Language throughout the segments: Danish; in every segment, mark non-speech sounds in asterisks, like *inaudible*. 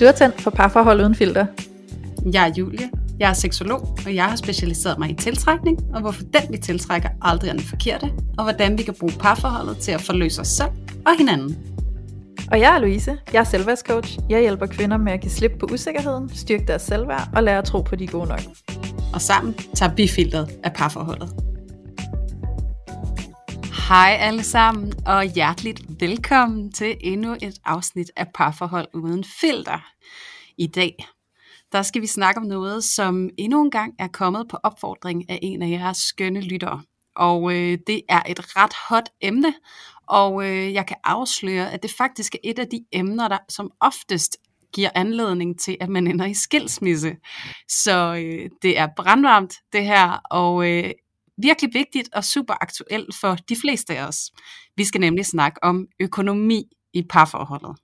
Du er tændt for parforhold uden filter. Jeg er Julie, jeg er seksolog, og jeg har specialiseret mig i tiltrækning, og hvorfor den vi tiltrækker aldrig er den forkerte, og hvordan vi kan bruge parforholdet til at forløse os selv og hinanden. Og jeg er Louise, jeg er selvværdscoach. Jeg hjælper kvinder med at give slip på usikkerheden, styrke deres selvværd og lære at tro på, de er gode nok. Og sammen tager vi filteret af parforholdet. Hej alle sammen, og hjerteligt velkommen til endnu et afsnit af Parforhold uden filter. I dag, der skal vi snakke om noget, som endnu en gang er kommet på opfordring af en af jeres skønne lyttere. Og øh, det er et ret hot emne, og øh, jeg kan afsløre, at det faktisk er et af de emner, der som oftest giver anledning til, at man ender i skilsmisse. Så øh, det er brandvarmt det her, og øh, virkelig vigtigt og super aktuelt for de fleste af os. Vi skal nemlig snakke om økonomi i parforholdet.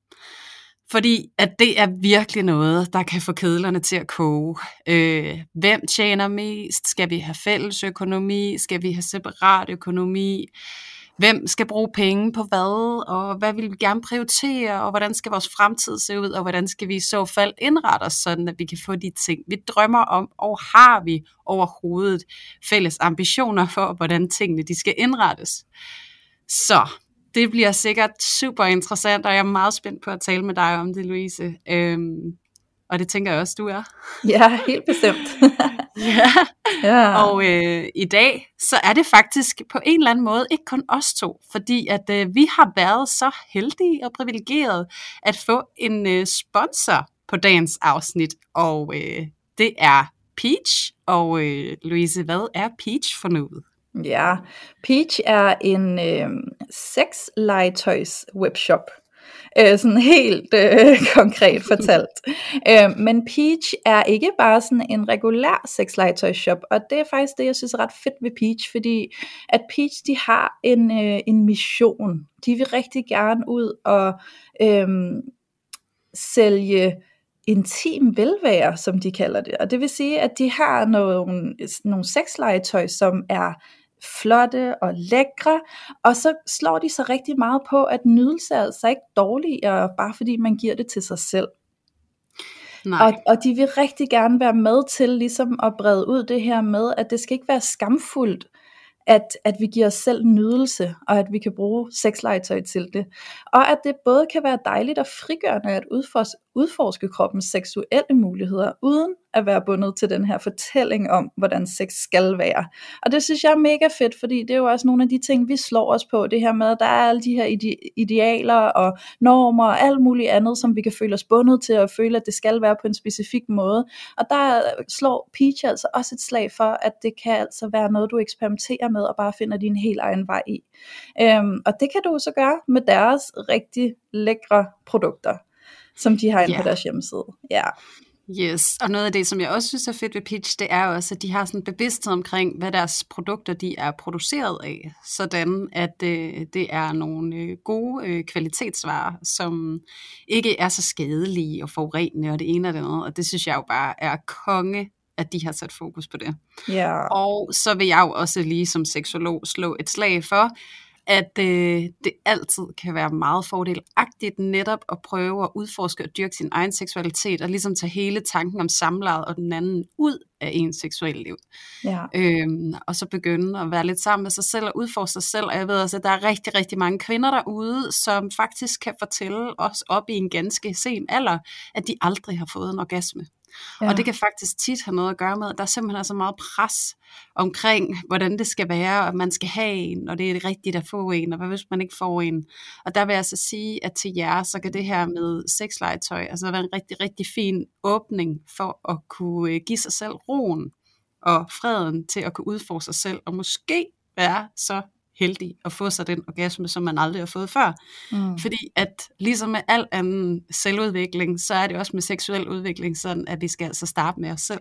Fordi at det er virkelig noget, der kan få kedlerne til at koge. Øh, hvem tjener mest? Skal vi have fælles økonomi? Skal vi have separat økonomi? Hvem skal bruge penge på hvad? Og hvad vil vi gerne prioritere? Og hvordan skal vores fremtid se ud? Og hvordan skal vi i så fald indrette os, sådan at vi kan få de ting, vi drømmer om? Og har vi overhovedet fælles ambitioner for, hvordan tingene de skal indrettes? Så det bliver sikkert super interessant, og jeg er meget spændt på at tale med dig om det, Louise. Øhm, og det tænker jeg også, du er. *laughs* Ja, helt bestemt. *laughs* ja. ja. Og øh, i dag, så er det faktisk på en eller anden måde ikke kun os to, fordi at øh, vi har været så heldige og privilegerede at få en øh, sponsor på dagens afsnit, og øh, det er Peach. Og øh, Louise, hvad er Peach for noget? Ja, Peach er en øh, sexlegetøjs webshop. Øh, sådan helt øh, *laughs* konkret fortalt. øh, men Peach er ikke bare sådan en regulær sexlegetøjshop, og det er faktisk det, jeg synes er ret fedt ved Peach, fordi at Peach, de har en, øh, en mission. De vil rigtig gerne ud og øh, sælge intim velvære, som de kalder det. Og det vil sige, at de har nogle, nogle sexlegetøj, som er flotte og lækre, og så slår de så rigtig meget på, at nydelse er altså ikke dårligere, bare fordi man giver det til sig selv. Nej. Og, og de vil rigtig gerne være med til ligesom at brede ud det her med, at det skal ikke være skamfuldt, at, at vi giver os selv nydelse, og at vi kan bruge sexlegetøj til det. Og at det både kan være dejligt og frigørende at udforske, udforske kroppens seksuelle muligheder, uden at være bundet til den her fortælling om, hvordan sex skal være. Og det synes jeg er mega fedt, fordi det er jo også nogle af de ting, vi slår os på. Det her med, at der er alle de her ide- idealer og normer og alt muligt andet, som vi kan føle os bundet til og føle, at det skal være på en specifik måde. Og der slår Peach altså også et slag for, at det kan altså være noget, du eksperimenterer med og bare finder din helt egen vej i. Øhm, og det kan du så gøre med deres rigtig lækre produkter som de har inde yeah. på deres hjemmeside. Ja. Yes, og noget af det, som jeg også synes er fedt ved Pitch, det er også, at de har sådan en bevidsthed omkring, hvad deres produkter de er produceret af, sådan at øh, det er nogle øh, gode øh, kvalitetsvarer, som ikke er så skadelige og forurenende og det ene og det andet, og det synes jeg jo bare er konge at de har sat fokus på det. Yeah. Og så vil jeg jo også lige som seksolog slå et slag for, at øh, det altid kan være meget fordelagtigt netop at prøve at udforske og dyrke sin egen seksualitet, og ligesom tage hele tanken om samlejet og den anden ud af ens seksuelle liv. Ja. Øhm, og så begynde at være lidt sammen med sig selv og udforske sig selv. Og jeg ved også, at der er rigtig, rigtig mange kvinder derude, som faktisk kan fortælle os op i en ganske sen alder, at de aldrig har fået en orgasme. Ja. Og det kan faktisk tit have noget at gøre med, at der simpelthen er så meget pres omkring, hvordan det skal være, og man skal have en, og det er rigtigt at få en, og hvad hvis man ikke får en. Og der vil jeg så sige, at til jer, så kan det her med sexlegetøj altså være en rigtig, rigtig fin åbning for at kunne øh, give sig selv roen og freden til at kunne udfordre sig selv, og måske være så heldig at få sig den orgasme, som man aldrig har fået før. Mm. Fordi at ligesom med al anden selvudvikling, så er det også med seksuel udvikling sådan, at vi skal altså starte med os selv.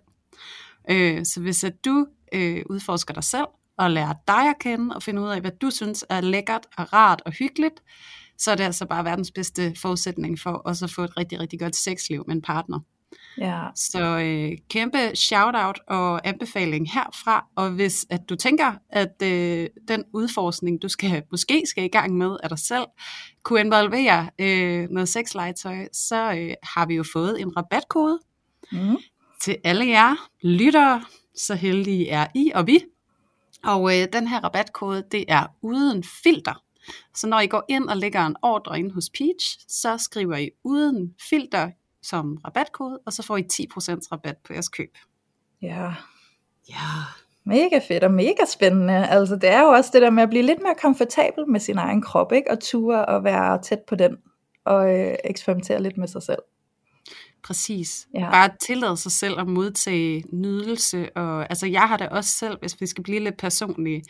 Øh, så hvis at du øh, udforsker dig selv, og lærer dig at kende, og finde ud af, hvad du synes er lækkert og rart og hyggeligt, så er det altså bare verdens bedste forudsætning for også at få et rigtig, rigtig godt sexliv med en partner. Ja. Så øh, kæmpe shout-out og anbefaling herfra, og hvis at du tænker, at øh, den udforskning, du skal måske skal i gang med af dig selv, kunne involvere øh, noget sexlegetøj, så øh, har vi jo fået en rabatkode Mm. til alle jer lyttere, så heldige er I og vi. Og øh, den her rabatkode, det er uden filter. Så når I går ind og lægger en ordre ind hos Peach, så skriver I uden filter som rabatkode, og så får I 10% rabat på jeres køb. ja. Ja, Mega fedt og mega spændende. Altså det er jo også det der med at blive lidt mere komfortabel med sin egen krop, ikke? Og ture og være tæt på den og øh, eksperimentere lidt med sig selv. Præcis. Ja. Bare tillade sig selv at modtage nydelse. Og, altså jeg har da også selv, hvis vi skal blive lidt personlige,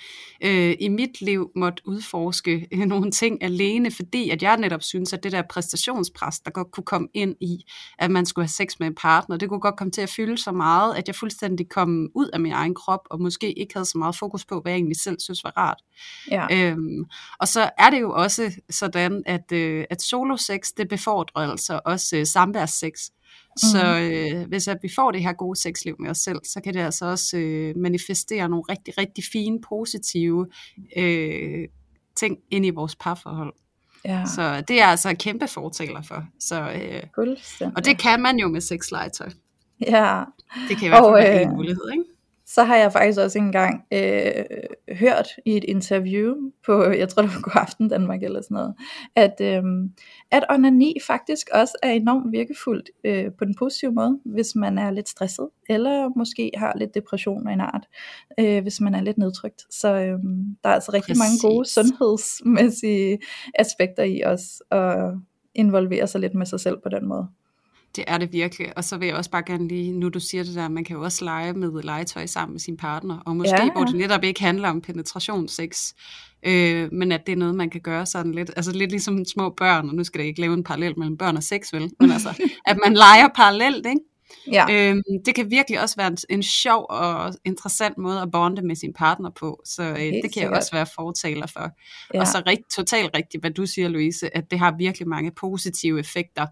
øh, i mit liv måtte udforske øh, *laughs* nogle ting alene, fordi at jeg netop synes, at det der præstationspres, der godt kunne komme ind i, at man skulle have sex med en partner, det kunne godt komme til at fylde så meget, at jeg fuldstændig kom ud af min egen krop, og måske ikke havde så meget fokus på, hvad jeg egentlig selv synes var rart. Ja. Øhm, og så er det jo også sådan, at, øh, at solo-sex, det befordrer altså også øh, Så øh, hvis at vi får det her gode sexliv med os selv, så kan det altså også øh, manifestere nogle rigtig, rigtig fine, positive øh, ting ind i vores parforhold. ja. Så det er altså kæmpe fortaler for. Så, øh, og det kan man jo med sexlegetøj. Ja. Det kan i hvert fald Og, være en øh, mulighed, ikke? Så har jeg faktisk også engang øh, hørt i et interview på, jeg tror det var God Aften Danmark eller sådan noget, at, øh, at onani faktisk også er enormt virkefuldt øh, på den positive måde, hvis man er lidt stresset, eller måske har lidt depression af en art, øh, hvis man er lidt nedtrykt. Så øh, der er altså rigtig mange gode Præcis. sundhedsmæssige aspekter i os at involvere sig lidt med sig selv på den måde. Det er det virkelig, og så vil jeg også bare gerne lige, nu du siger det der, man kan jo også lege med legetøj sammen med sin partner, og måske Ja, hvor det netop ikke handler om penetrationssex, øh, men at det er noget, man kan gøre sådan lidt, altså lidt ligesom små børn, og nu skal det ikke lave en parallel mellem børn og sex, vel, men altså, at man leger parallelt, ikke? Ja, Øhm, det kan virkelig også være en, en sjov og interessant måde at bonde med sin partner på, så øh, det kan jeg sikkert. også være fortaler for. ja. Og så rigt, totalt rigtigt, hvad du siger, Louise, at det har virkelig mange positive effekter,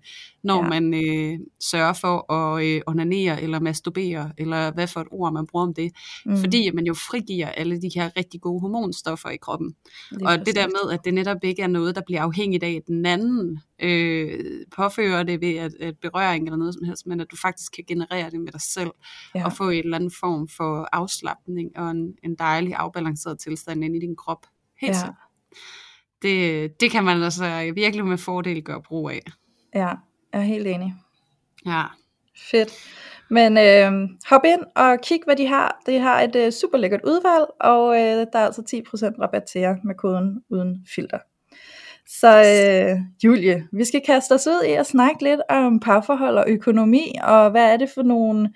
når Ja. man øh, sørger for at øh, onanere eller masturbere, eller hvad for et ord man bruger om det. Mm. Fordi man jo frigiver alle de her rigtig gode hormonstoffer i kroppen. lige og det der præcis. med, at det netop ikke er noget, der bliver afhængigt af, den anden øh, påfører det ved at, at berøring eller noget som helst, men at du faktisk kan generere det med dig selv, Ja. og få en eller anden form for afslappning og en, en dejlig afbalanceret tilstand ind i din krop. Helt Ja. ja. det, det kan man altså virkelig med fordel gøre brug af. Ja, jeg er helt enig. Ja, Fedt. Men øh, hop ind og kig, hvad de har. De har et øh, super lækkert udvalg, og øh, der er altså 10% rabat til jer med koden uden filter. Så øh, Julie, vi skal kaste os ud i at snakke lidt om parforhold og økonomi, og hvad er det for nogle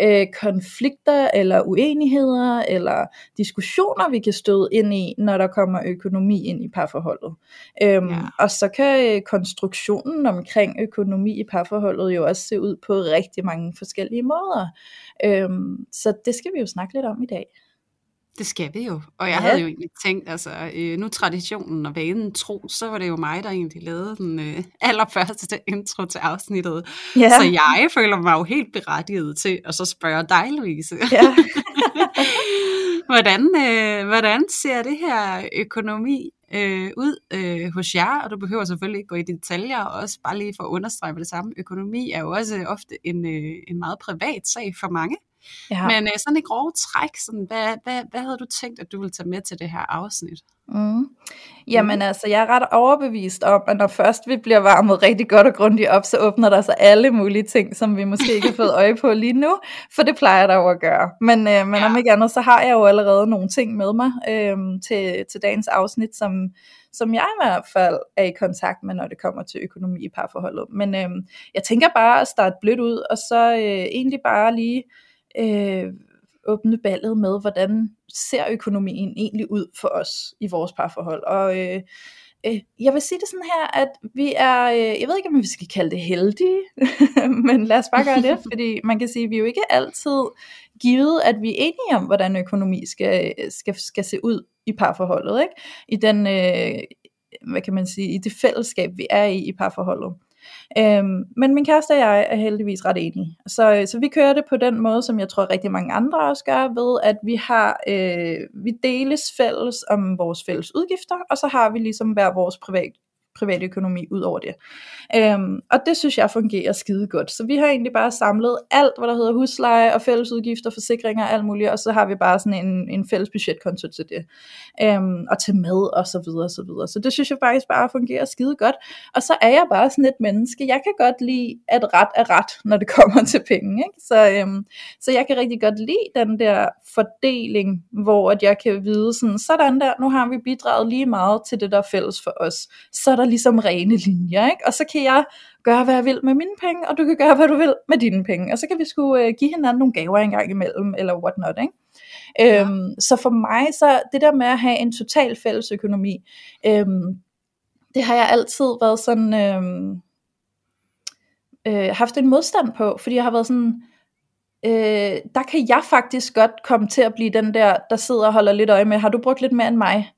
øh, konflikter eller uenigheder eller diskussioner, vi kan støde ind i, når der kommer økonomi ind i parforholdet. Øhm, Ja. Og så kan øh, konstruktionen omkring økonomi i parforholdet jo også se ud på rigtig mange forskellige måder. Øhm, så det skal vi jo snakke lidt om i dag. Det skal vi jo. Og jeg Ja. havde jo egentlig tænkt, altså øh, nu traditionen og vanen tro, så var det jo mig, der egentlig lavede den øh, *laughs* allerførste intro til afsnittet. Ja, Så jeg føler mig jo helt berettiget til at så spørge dig, Louise. ja. *laughs* hvordan, øh, hvordan ser det her økonomi øh, ud øh, hos jer? Og du behøver selvfølgelig ikke gå i detaljer, og også bare lige for at understrege det samme. Økonomi er jo også ofte en, øh, en meget privat sag for mange. Ja. Men øh, sådan i grove træk, sådan, hvad, hvad, hvad havde du tænkt, at du ville tage med til det her afsnit? Mm. Jamen altså, jeg er ret overbevist om, at når først vi bliver varmet rigtig godt og grundigt op, så åbner der sig alle mulige ting, som vi måske ikke har fået *laughs* øje på lige nu, for det plejer der jo at gøre. Men, øh, men. Ja. om ikke andet, så har jeg jo allerede nogle ting med mig øh, til, til dagens afsnit, som, som jeg i hvert fald er i kontakt med, når det kommer til økonomi i parforholdet. Men øh, jeg tænker bare at starte blødt ud, og så øh, egentlig bare lige øh, åbne ballet med, hvordan ser økonomien egentlig ud for os i vores parforhold. Og øh, øh, jeg vil sige det sådan her, at vi er, øh, jeg ved ikke om vi skal kalde det heldige, *laughs* men lad os bare gøre det, *laughs* fordi man kan sige, at vi er jo ikke altid givet, at vi er enige om, hvordan økonomi skal, skal, skal se ud i parforholdet, ikke? I den, øh, hvad kan man sige, i det fællesskab, vi er i i parforholdet. Øhm, men min kæreste og jeg er heldigvis ret enige. Så, så vi kører det på den måde, som jeg tror rigtig mange andre også gør, ved at vi har øh, vi deles fælles om vores fælles udgifter, og så har vi ligesom hver vores privat privatøkonomi ud over det. Øhm, og det synes jeg fungerer skide godt. Så vi har egentlig bare samlet alt, hvad der hedder husleje og fællesudgifter, forsikringer og alt muligt, og så har vi bare sådan en, en fælles budgetkonto til det. Øhm, og til mad og så videre og så videre. Så det synes jeg faktisk bare fungerer skide godt. Og så er jeg bare sådan et menneske. Jeg kan godt lide, at ret er ret, når det *laughs* kommer til penge. Ikke? Så, øhm, så jeg kan rigtig godt lide den der fordeling, hvor at jeg kan vide sådan, sådan der, nu har vi bidraget lige meget til det, der er fælles for os. Så er der ligesom rene linjer, ikke? og så kan jeg gøre, hvad jeg vil med mine penge, og du kan gøre, hvad du vil med dine penge, og så kan vi sgu øh, give hinanden nogle gaver en gang imellem, eller whatnot, ikke? Ja. Øhm, så for mig, så det der med at have en total fælles økonomi, øhm, det har jeg altid været sådan, øhm, øh, haft en modstand på, fordi jeg har været sådan, øh, der kan jeg faktisk godt komme til at blive den der, der sidder og holder lidt øje med, har du brugt lidt mere end mig?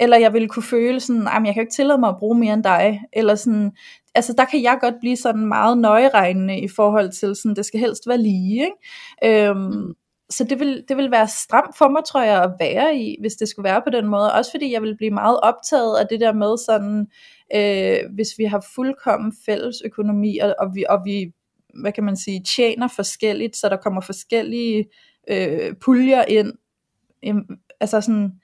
Eller jeg ville kunne føle sådan, jeg kan jo ikke tillade mig at bruge mere end dig, eller sådan, altså der kan jeg godt blive sådan meget nøjeregnende i forhold til sådan, det skal helst være lige, ikke? Øhm, så det vil, det vil være stramt for mig, tror jeg, at være i, hvis det skulle være på den måde, også fordi jeg vil blive meget optaget af det der med sådan, øh, hvis vi har fuldkommen fælles økonomi, og, og, vi, og vi, hvad kan man sige, tjener forskelligt, så der kommer forskellige øh, puljer ind, altså sådan,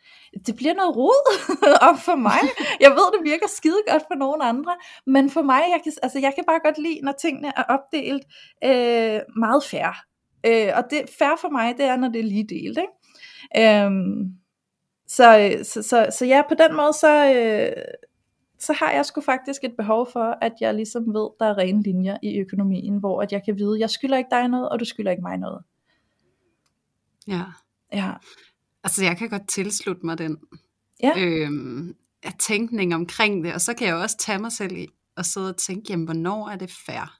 det bliver noget rod *laughs* op for mig. Jeg ved, det virker skide godt for nogle andre, men for mig, jeg kan, altså, jeg kan bare godt lide, når tingene er opdelt øh, meget fair. Øh, og det fair for mig, det er, når det er lige delt. Ikke? Øhm, så, så, så, så ja, på den måde, så, øh, så har jeg sgu faktisk et behov for, at jeg ligesom ved, der er rene linjer i økonomien, hvor at jeg kan vide, jeg skylder ikke dig noget, og du skylder ikke mig noget. Ja. Ja. Altså, jeg kan godt tilslutte mig den ja. øhm, tænkning omkring det, og så kan jeg også tage mig selv i og sidde og tænke, jamen, hvornår er det fair?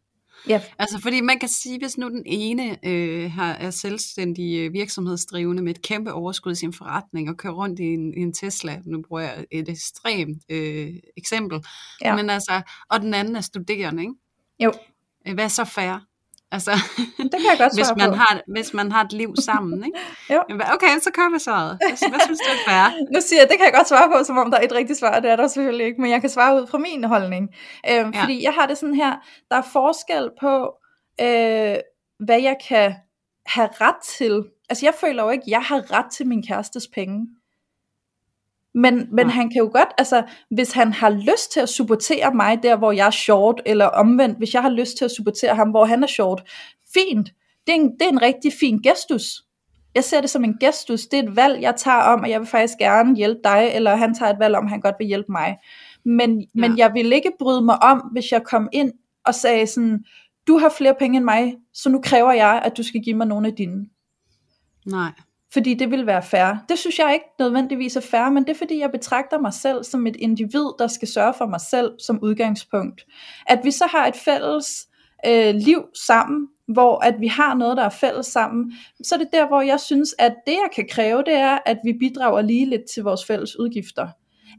Ja. Altså, fordi man kan sige, hvis nu den ene øh, har, er selvstændig øh, virksomhedsdrivende med et kæmpe overskud i sin forretning og kører rundt i en, i en Tesla, nu bruger jeg et ekstremt øh, eksempel, ja. men altså, og den anden er studerende, ikke? Jo. Hvad er så fair? Altså, det kan jeg godt hvis man, på. har, hvis man har et liv sammen, ikke? *laughs* jo. Okay, så kommer svaret. Hvad, hvad synes du er fair? *laughs* Nu siger jeg, det kan jeg godt svare på, som om der er et rigtigt svar, det er der selvfølgelig ikke, men jeg kan svare ud fra min holdning. Øhm, ja. Fordi jeg har det sådan her, der er forskel på, øh, hvad jeg kan have ret til. Altså jeg føler jo ikke, at jeg har ret til min kærestes penge. Men, men han kan jo godt, altså hvis han har lyst til at supportere mig der, hvor jeg er short, eller omvendt, hvis jeg har lyst til at supportere ham, hvor han er short, fint. Det er en, det er en rigtig fin gestus. Jeg ser det som en gestus. Det er et valg, jeg tager om, at jeg vil faktisk gerne hjælpe dig, eller han tager et valg om, at han godt vil hjælpe mig. Men, ja. men jeg vil ikke bryde mig om, hvis jeg kom ind og sagde sådan, du har flere penge end mig, så nu kræver jeg, at du skal give mig nogle af dine. Nej fordi det vil være fair. Det synes jeg ikke nødvendigvis er fair, men det er fordi jeg betragter mig selv som et individ, der skal sørge for mig selv som udgangspunkt. At vi så har et fælles øh, liv sammen, hvor at vi har noget, der er fælles sammen, så er det der, hvor jeg synes, at det jeg kan kræve, det er, at vi bidrager lige lidt til vores fælles udgifter.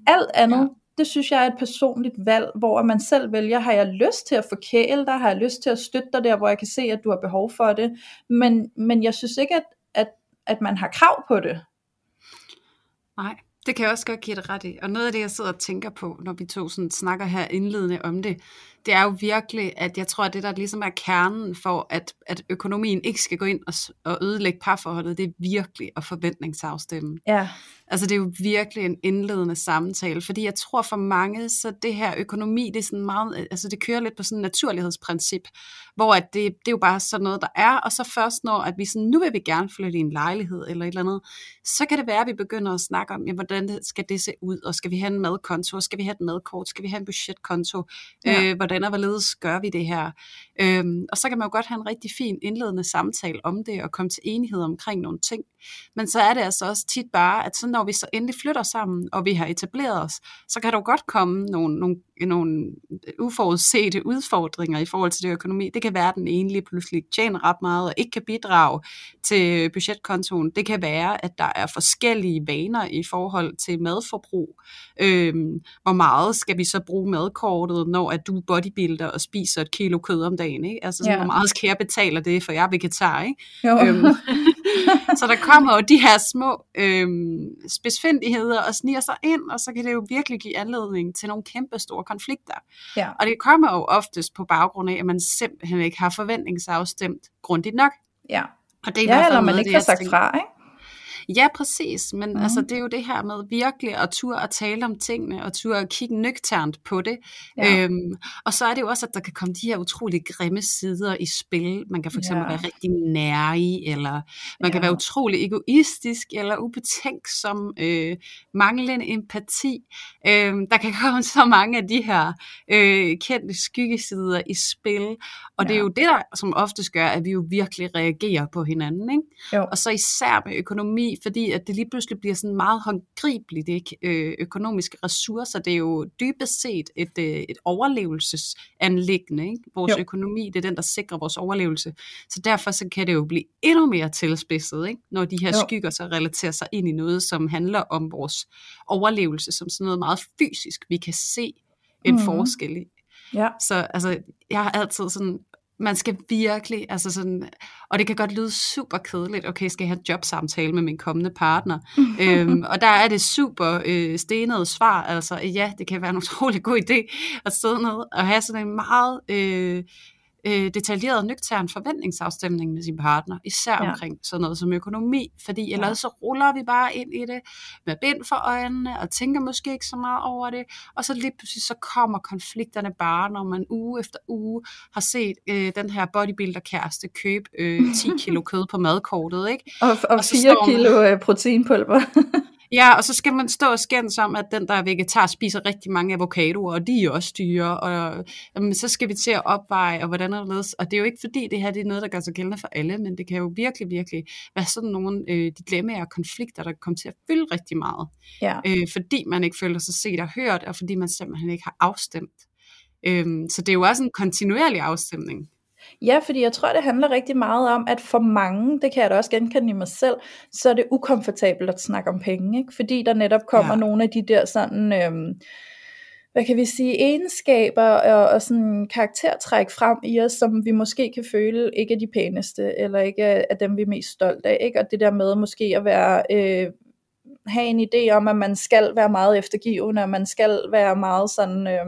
Alt andet, ja. det synes jeg er et personligt valg, hvor man selv vælger, har jeg lyst til at forkæle dig, har jeg lyst til at støtte dig der, hvor jeg kan se, at du har behov for det, men, men jeg synes ikke, at, at man har krav på det. Nej, det kan jeg også godt give dig ret i. Og noget af det, jeg sidder og tænker på, når vi to sådan snakker her indledende om det, det er jo virkelig, at jeg tror, at det der ligesom er kernen for, at, at økonomien ikke skal gå ind og, og ødelægge parforholdet, det er virkelig at forventningsafstemme. Ja. Altså det er jo virkelig en indledende samtale, fordi jeg tror for mange, så det her økonomi, det er sådan meget, altså det kører lidt på sådan et naturlighedsprincip, hvor at det, det er jo bare sådan noget, der er, og så først når, at vi sådan, nu vil vi gerne flytte i en lejlighed eller et eller andet, så kan det være, at vi begynder at snakke om, ja, hvordan skal det se ud, og skal vi have en madkonto, skal vi have et madkort, skal vi have en budgetkonto, ja. øh, hvordan og hvorledes gør vi det her, øhm, og så kan man jo godt have en rigtig fin indledende samtale om det, og komme til enighed omkring nogle ting, men så er det altså også tit bare, at så når vi så endelig flytter sammen, og vi har etableret os, så kan der jo godt komme nogle, nogle, nogle uforudsete udfordringer i forhold til det økonomi. Det kan være, at den ene lige pludselig tjener ret meget, og ikke kan bidrage til budgetkontoen. Det kan være, at der er forskellige vaner i forhold til madforbrug. Øhm, hvor meget skal vi så bruge madkortet, når at du body bodybuilder og spiser et kilo kød om dagen, ikke? Altså sådan, Ja. hvor meget skal jeg betale det, for jeg er vegetar, ikke? Jo. Øhm, *laughs* så der kommer jo de her små øhm, spidsfindigheder og sniger sig ind, og så kan det jo virkelig give anledning til nogle kæmpe store konflikter. ja. Og det kommer jo oftest på baggrund af, at man simpelthen ikke har forventningsafstemt grundigt nok. ja. Og det er Ja, eller man ikke jeg sagt fra, ikke? Ja, præcis. Men mm. altså, det er jo det her med virkelig at turde at tale om tingene, og turde at kigge nøgternt på det. Ja. Øhm, og så er det jo også, at der kan komme de her utrolig grimme sider i spil. Man kan for eksempel Ja. være rigtig nærig, eller man kan Ja. være utrolig egoistisk, eller ubetænksom, øh, manglende empati. Øhm, der kan *laughs* komme så mange af de her øh, kendte skyggesider i spil. Og det er Ja. jo det, der som oftest gør, at vi jo virkelig reagerer på hinanden. Ikke? Jo. Og så især med økonomi, fordi at det lige pludselig bliver sådan meget håndgribeligt, ikke? Øh, økonomiske ressourcer, det er jo dybest set et, øh, et overlevelsesanlæggende. Ikke? Vores Jo. økonomi, det er den, der sikrer vores overlevelse. Så derfor så kan det jo blive endnu mere tilspidset, ikke? når de her Jo. skygger så relaterer sig ind i noget, som handler om vores overlevelse, som sådan noget meget fysisk, vi kan se en mm. forskel i. Ja. Så altså, jeg har altid sådan, man skal virkelig, altså sådan, og det kan godt lyde super kedeligt, okay, skal jeg have en jobsamtale med min kommende partner? *laughs* øhm, og der er det super øh, stenede svar, altså ja, det kan være en utrolig god idé at sidde ned og have sådan en meget øh, øh, detaljeret, nøgtern forventningsafstemning med sin partner, især Ja. omkring sådan noget som økonomi, fordi ellers Ja. så ruller vi bare ind i det med bind for øjnene, og tænker måske ikke så meget over det, og så lige pludselig så kommer konflikterne bare, når man uge efter uge har set øh, den her bodybuilder-kæreste købe øh, 10 kilo *laughs* kød på madkortet, ikke? Og, og Og så 4 står man- kilo øh, proteinpulver. *laughs* Ja, og så skal man stå og skændes om, at den, der er vegetar, spiser rigtig mange avocadoer, og de er også dyre, og jamen, så skal vi til at opveje, og hvordan er det Og det er jo ikke fordi, det her det er noget, der gør sig gældende for alle, men det kan jo virkelig, virkelig være sådan nogle øh, dilemmaer og konflikter, der kommer til at fylde rigtig meget, ja. øh, fordi man ikke føler sig set og hørt, og fordi man simpelthen ikke har afstemt. Øhm, så det er jo også en kontinuerlig afstemning. Ja, fordi jeg tror, det handler rigtig meget om, at for mange, det kan jeg da også genkende i mig selv, så er det ukomfortabelt at snakke om penge, ikke? fordi der netop kommer ja. Nogle af de der sådan, øhm, hvad kan vi sige, egenskaber og, og sådan karaktertræk frem i os, som vi måske kan føle ikke er de pæneste, eller ikke er, er dem, vi er mest stolt af. Ikke? Og det der med måske at være... Øh, have en idé om, at man skal være meget eftergivende, og man skal være meget sådan... Øh,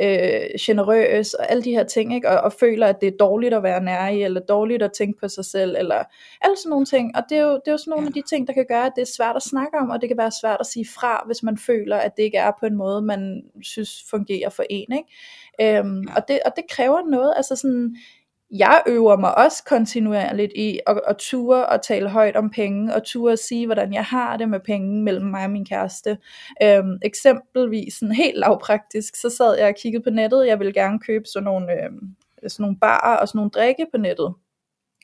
øh, generøs og alle de her ting, ikke? Og, og føler, at det er dårligt at være nær i, eller dårligt at tænke på sig selv, eller alle sådan nogle ting. Og det er jo, det er jo sådan nogle ja. af de ting, der kan gøre, at det er svært at snakke om, og det kan være svært at sige fra, hvis man føler, at det ikke er på en måde, man synes fungerer for en. Ikke? Øhm, ja. og, det, og det kræver noget, altså sådan, jeg øver mig også kontinuerligt i at, at ture og tale højt om penge, og ture at sige, hvordan jeg har det med penge mellem mig og min kæreste. Øhm, eksempelvis sådan helt lavpraktisk, så sad jeg og kiggede på nettet, jeg ville gerne købe sådan nogle, øhm, sådan nogle barer og sådan nogle drikke på nettet.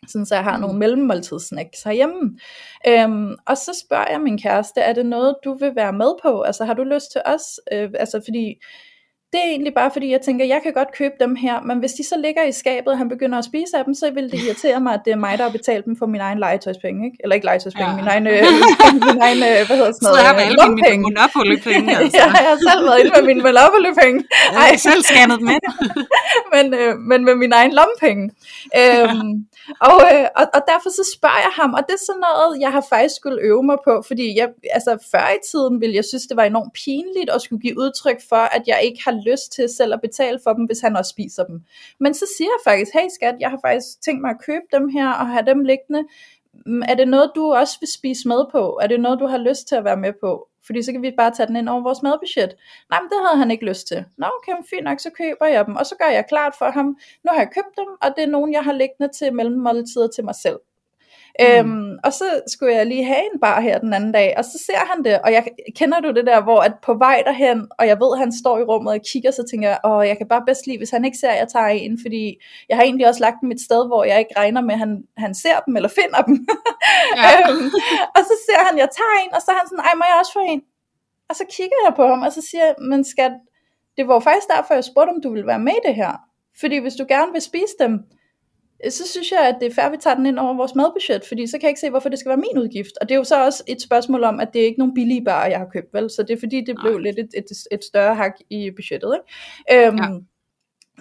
Sådan så jeg har nogle mellemmåltidssnacks herhjemme. Øhm, og så spørger jeg min kæreste, er det noget, du vil være med på? Altså har du lyst til os? Øh, altså fordi det er egentlig bare fordi, jeg tænker, jeg kan godt købe dem her, men hvis de så ligger i skabet, og han begynder at spise af dem, så vil det irritere mig, at det er mig, der har betalt dem for min egen legetøjspenge, ikke? Eller ikke legetøjspenge, ja. Min egen, øh, *laughs* min egen øh, hvad hedder sådan Så noget, jeg har alle mine. Monopoly-penge, *laughs* altså. ja, jeg har selv været inde med mine Monopoly-penge. Jeg har selv scannet dem ind. *laughs* men, øh, men med min egen lommepenge. Øhm, og, øh, og, og derfor så spørger jeg ham, og det er sådan noget, jeg har faktisk skulle øve mig på, fordi jeg, altså før i tiden ville jeg synes, det var enormt pinligt at skulle give udtryk for, at jeg ikke har lyst til selv at betale for dem, hvis han også spiser dem. Men så siger jeg faktisk, hey skat, jeg har faktisk tænkt mig at købe dem her, og have dem liggende. Mm, er det noget, du også vil spise med på? Er det noget, du har lyst til at være med på? Fordi så kan vi bare tage den ind over vores madbudget. Nej, men det havde han ikke lyst til. Nå, okay, fint nok, så køber jeg dem. Og så gør jeg klart for ham, nu har jeg købt dem, og det er nogen, jeg har liggende til mellemmåltider til mig selv. Mm. Øhm, og så skulle jeg lige have en bar her den anden dag, og så ser han det, og jeg kender du det der, hvor at på vej derhen, og jeg ved, at han står i rummet og kigger, så tænker jeg, åh, jeg kan bare bedst lide, hvis han ikke ser, at jeg tager en, fordi jeg har egentlig også lagt dem et sted, hvor jeg ikke regner med, at han, han ser dem, eller finder dem. Ja. *laughs* øhm, og så ser han, at jeg tager en, og så er han sådan, ej, må jeg også få en? Og så kigger jeg på ham, og så siger jeg, men skat, det var faktisk derfor, jeg spurgte, om du ville være med i det her. Fordi hvis du gerne vil spise dem, så synes jeg, at det er fair, at vi tager den ind over vores madbudget, fordi så kan jeg ikke se, hvorfor det skal være min udgift. Og det er jo så også et spørgsmål om, at det er ikke nogen billige barer, jeg har købt, vel? Så det er fordi, det blev Nej. lidt et, et, et større hak i budgettet, ikke? Øhm, Ja.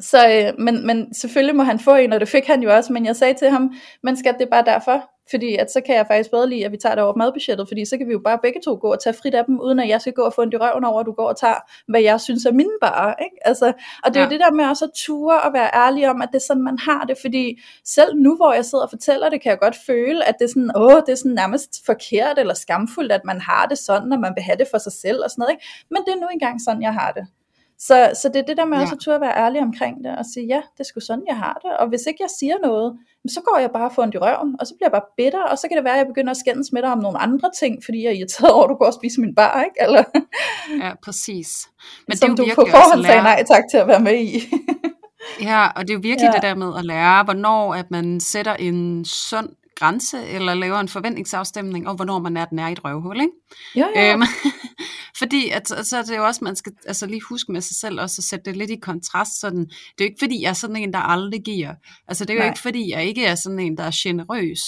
Så, øh, men, men selvfølgelig må han få en, og det fik han jo også, men jeg sagde til ham, men skat, det er bare derfor, fordi at så kan jeg faktisk bedre lide, at vi tager det over madbudgettet, fordi så kan vi jo bare begge to gå og tage frit af dem, uden at jeg skal gå og få en i røven over, at du går og tager, hvad jeg synes er mine bare. Ikke? Altså, og det er ja. jo det der med også at ture og være ærlig om, at det er sådan, man har det, fordi selv nu, hvor jeg sidder og fortæller det, kan jeg godt føle, at det er sådan, åh, det er sådan nærmest forkert eller skamfuldt, at man har det sådan, og man vil have det for sig selv og sådan noget. Ikke? Men det er nu engang sådan, jeg har det. Så, så det er det der med ja. også at turde være ærlig omkring det, og sige, ja, det er sgu sådan, jeg har det. Og hvis ikke jeg siger noget, så går jeg bare for i røven, og så bliver jeg bare bitter, og så kan det være, at jeg begynder at skændes med dig om nogle andre ting, fordi jeg er irriteret over, at du går og spiser min bar, ikke? Eller, ja, præcis. Men Som det er jo du på forhånd sagde nej tak til at være med i. ja, og det er jo virkelig ja. det der med at lære, hvornår at man sætter en sund grænse, eller laver en forventningsafstemning, og hvornår man er, den er i et røvhul, ikke? Ja, ja. Øhm, fordi at, så er det jo også, man skal altså lige huske med sig selv også at sætte det lidt i kontrast. Sådan, det er jo ikke fordi, jeg er sådan en, der aldrig giver. Altså det er jo Nej. ikke fordi, jeg ikke er sådan en, der er generøs.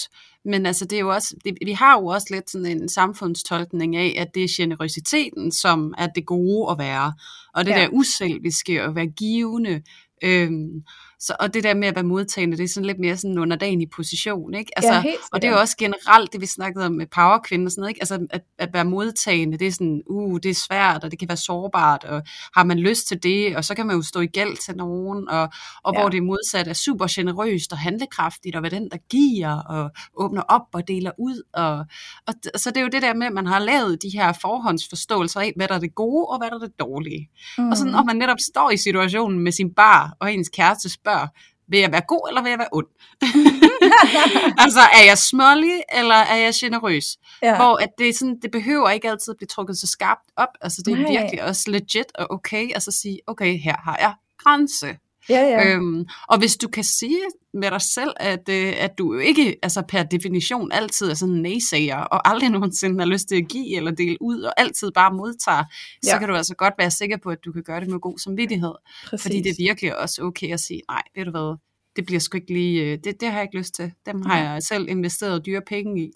Men altså det er jo også, det, vi har jo også lidt sådan en samfundstolkning af, at det er generøsiteten, som er det gode at være. Og det ja. der uselviske at være givende. Øhm, så, og det der med at være modtagende, det er sådan lidt mere sådan en underdanig position, ikke? Altså, ja, og det er jo også generelt det, vi snakkede om med powerkvinder og sådan noget, ikke? Altså, at, at være modtagende, det er sådan, uh, det er svært, og det kan være sårbart, og har man lyst til det, og så kan man jo stå i gæld til nogen, og, og ja. hvor det modsat er super generøst og handlekraftigt, og hvad den, der giver, og åbner op og deler ud, og, og så det er jo det der med, at man har lavet de her forhåndsforståelser af, hvad der er det gode, og hvad der er det dårlige. Mm. Og så når man netop står i situationen med sin bar, og ens kæreste spørger, spørger, vil jeg være god, eller vil jeg være ond? *laughs* altså, er jeg smålig, eller er jeg generøs? Ja. Hvor at det, er sådan, det behøver ikke altid at blive trukket så skarpt op. Altså, det er Nej. virkelig også legit og okay, altså sige, okay, her har jeg grænse. Ja, ja. Øhm, og hvis du kan sige med dig selv, at, øh, at du ikke altså per definition altid er sådan en naysayer, og aldrig *laughs* nogensinde har lyst til at give eller dele ud, og altid bare modtager, ja. så kan du altså godt være sikker på, at du kan gøre det med god samvittighed. Præcis. Fordi det er virkelig også okay at sige, nej, ved du hvad, det bliver sgu ikke lige, øh, det, det har jeg ikke lyst til. Dem har jeg selv investeret dyre penge i.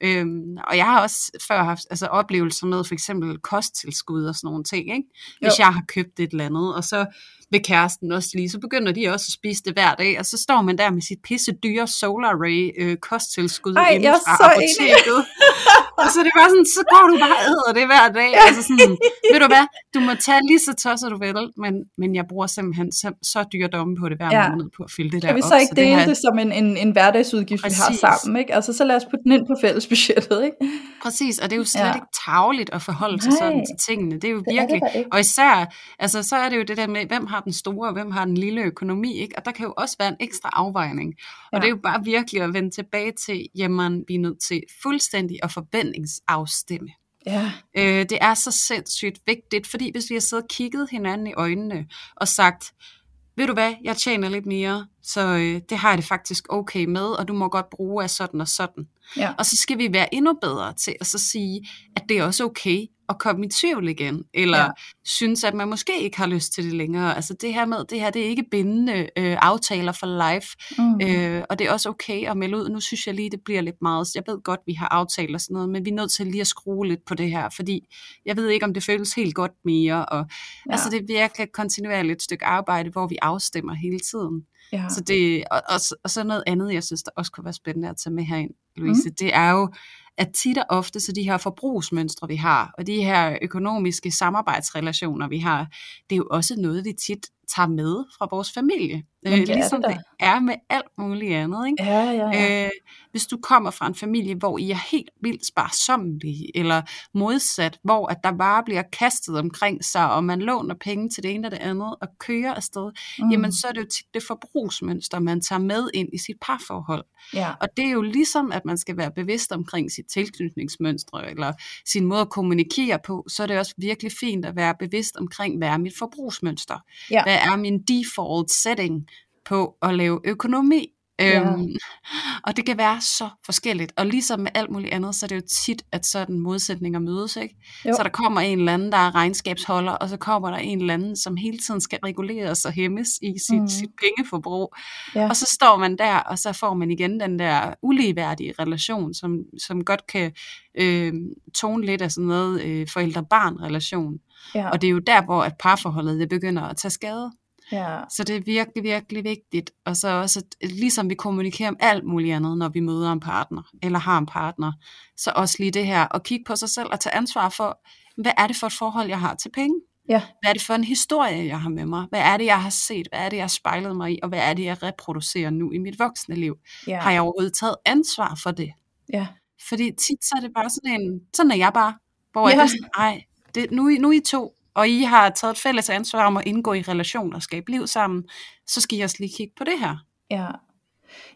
Øhm, og jeg har også før haft altså, oplevelser med for eksempel kosttilskud og sådan nogle ting, ikke? hvis jo. jeg har købt et eller andet, og så vil kæresten også lige, så begynder de også at spise det hver dag, og så står man der med sit pisse dyre Solar Ray øh, kosttilskud Ej, inden fra apoteket. *laughs* og så det bare sådan, så går du bare og æder det hver dag. Altså sådan, ved du hvad, du må tage lige så tosset du vil, men, men jeg bruger simpelthen så, så dyre domme på det hver ja. måned på at fylde det der Kan vi så ikke op, dele det, her... det som en, en, en hverdagsudgift, Præcis. vi har sammen? Ikke? Altså så lad os putte den ind på fællesbudgettet. Ikke? Præcis, og det er jo slet ja. ikke tageligt at forholde sig sådan til tingene. Det er jo det virkelig, er det og især, altså så er det jo det der med, hvem har den store, og hvem har den lille økonomi, ikke? Og der kan jo også være en ekstra afvejning. Og ja. det er jo bare virkelig at vende tilbage til, jamen, vi er nødt til fuldstændig at forventningsafstemme. Ja. Øh, det er så sindssygt vigtigt, fordi hvis vi har siddet og kigget hinanden i øjnene og sagt, ved du hvad, jeg tjener lidt mere, så øh, det har jeg det faktisk okay med, og du må godt bruge af sådan og sådan. Ja. Og så skal vi være endnu bedre til at så sige, at det er også okay at komme i tvivl igen, eller ja. synes, at man måske ikke har lyst til det længere. Altså det her med, det her det er ikke bindende øh, aftaler for life, mm. øh, og det er også okay at melde ud. Nu synes jeg lige, det bliver lidt meget, jeg ved godt, vi har aftaler og sådan noget, men vi er nødt til lige at skrue lidt på det her, fordi jeg ved ikke, om det føles helt godt mere, og ja. altså det er virkelig et kontinuerligt stykke arbejde, hvor vi afstemmer hele tiden. Ja. Så det, og, og, og så noget andet, jeg synes, der også kunne være spændende at tage med herind, Louise, mm. det er jo, at tit og ofte, så de her forbrugsmønstre, vi har, og de her økonomiske samarbejdsrelationer, vi har, det er jo også noget, vi tit tager med fra vores familie. Øh, det ligesom det, det er med alt muligt andet. Ikke? Ja, ja, ja. Øh, hvis du kommer fra en familie, hvor I er helt vildt sparsomlige, eller modsat, hvor at der bare bliver kastet omkring sig, og man låner penge til det ene og det andet, og kører afsted, mm. jamen så er det jo tit det forbrugsmønster, man tager med ind i sit parforhold. Ja. Og det er jo ligesom, at man skal være bevidst omkring sit tilknytningsmønstre, eller sin måde at kommunikere på, så er det også virkelig fint at være bevidst omkring, hvad er mit forbrugsmønster? Ja. Hvad er min default setting på at lave økonomi? Ja. Øhm, og det kan være så forskelligt. Og ligesom med alt muligt andet, så er det jo tit, at sådan modsætninger mødes. Ikke? Så der kommer en eller anden, der er regnskabsholder, og så kommer der en eller anden, som hele tiden skal reguleres og hæmmes i sit, mm. sit pengeforbrug. Ja. Og så står man der, og så får man igen den der uligeværdige relation, som, som godt kan øh, tone lidt af sådan noget øh, forældre-barn relation. Ja. Og det er jo der, hvor at parforholdet det begynder at tage skade. Ja. Så det er virkelig, virkelig vigtigt. Og så også, at ligesom vi kommunikerer om alt muligt andet, når vi møder en partner, eller har en partner, så også lige det her, at kigge på sig selv og tage ansvar for, hvad er det for et forhold, jeg har til penge? Ja. Hvad er det for en historie, jeg har med mig? Hvad er det, jeg har set? Hvad er det, jeg har spejlet mig i? Og hvad er det, jeg reproducerer nu i mit voksne liv? Ja. Har jeg overhovedet taget ansvar for det? Ja. Fordi tit så er det bare sådan en, sådan er jeg bare, hvor Ja. jeg er sådan, ej, det, nu, nu er I to, og I har taget et fælles ansvar om at indgå i relationer og skabe liv sammen, så skal I også lige kigge på det her. Ja.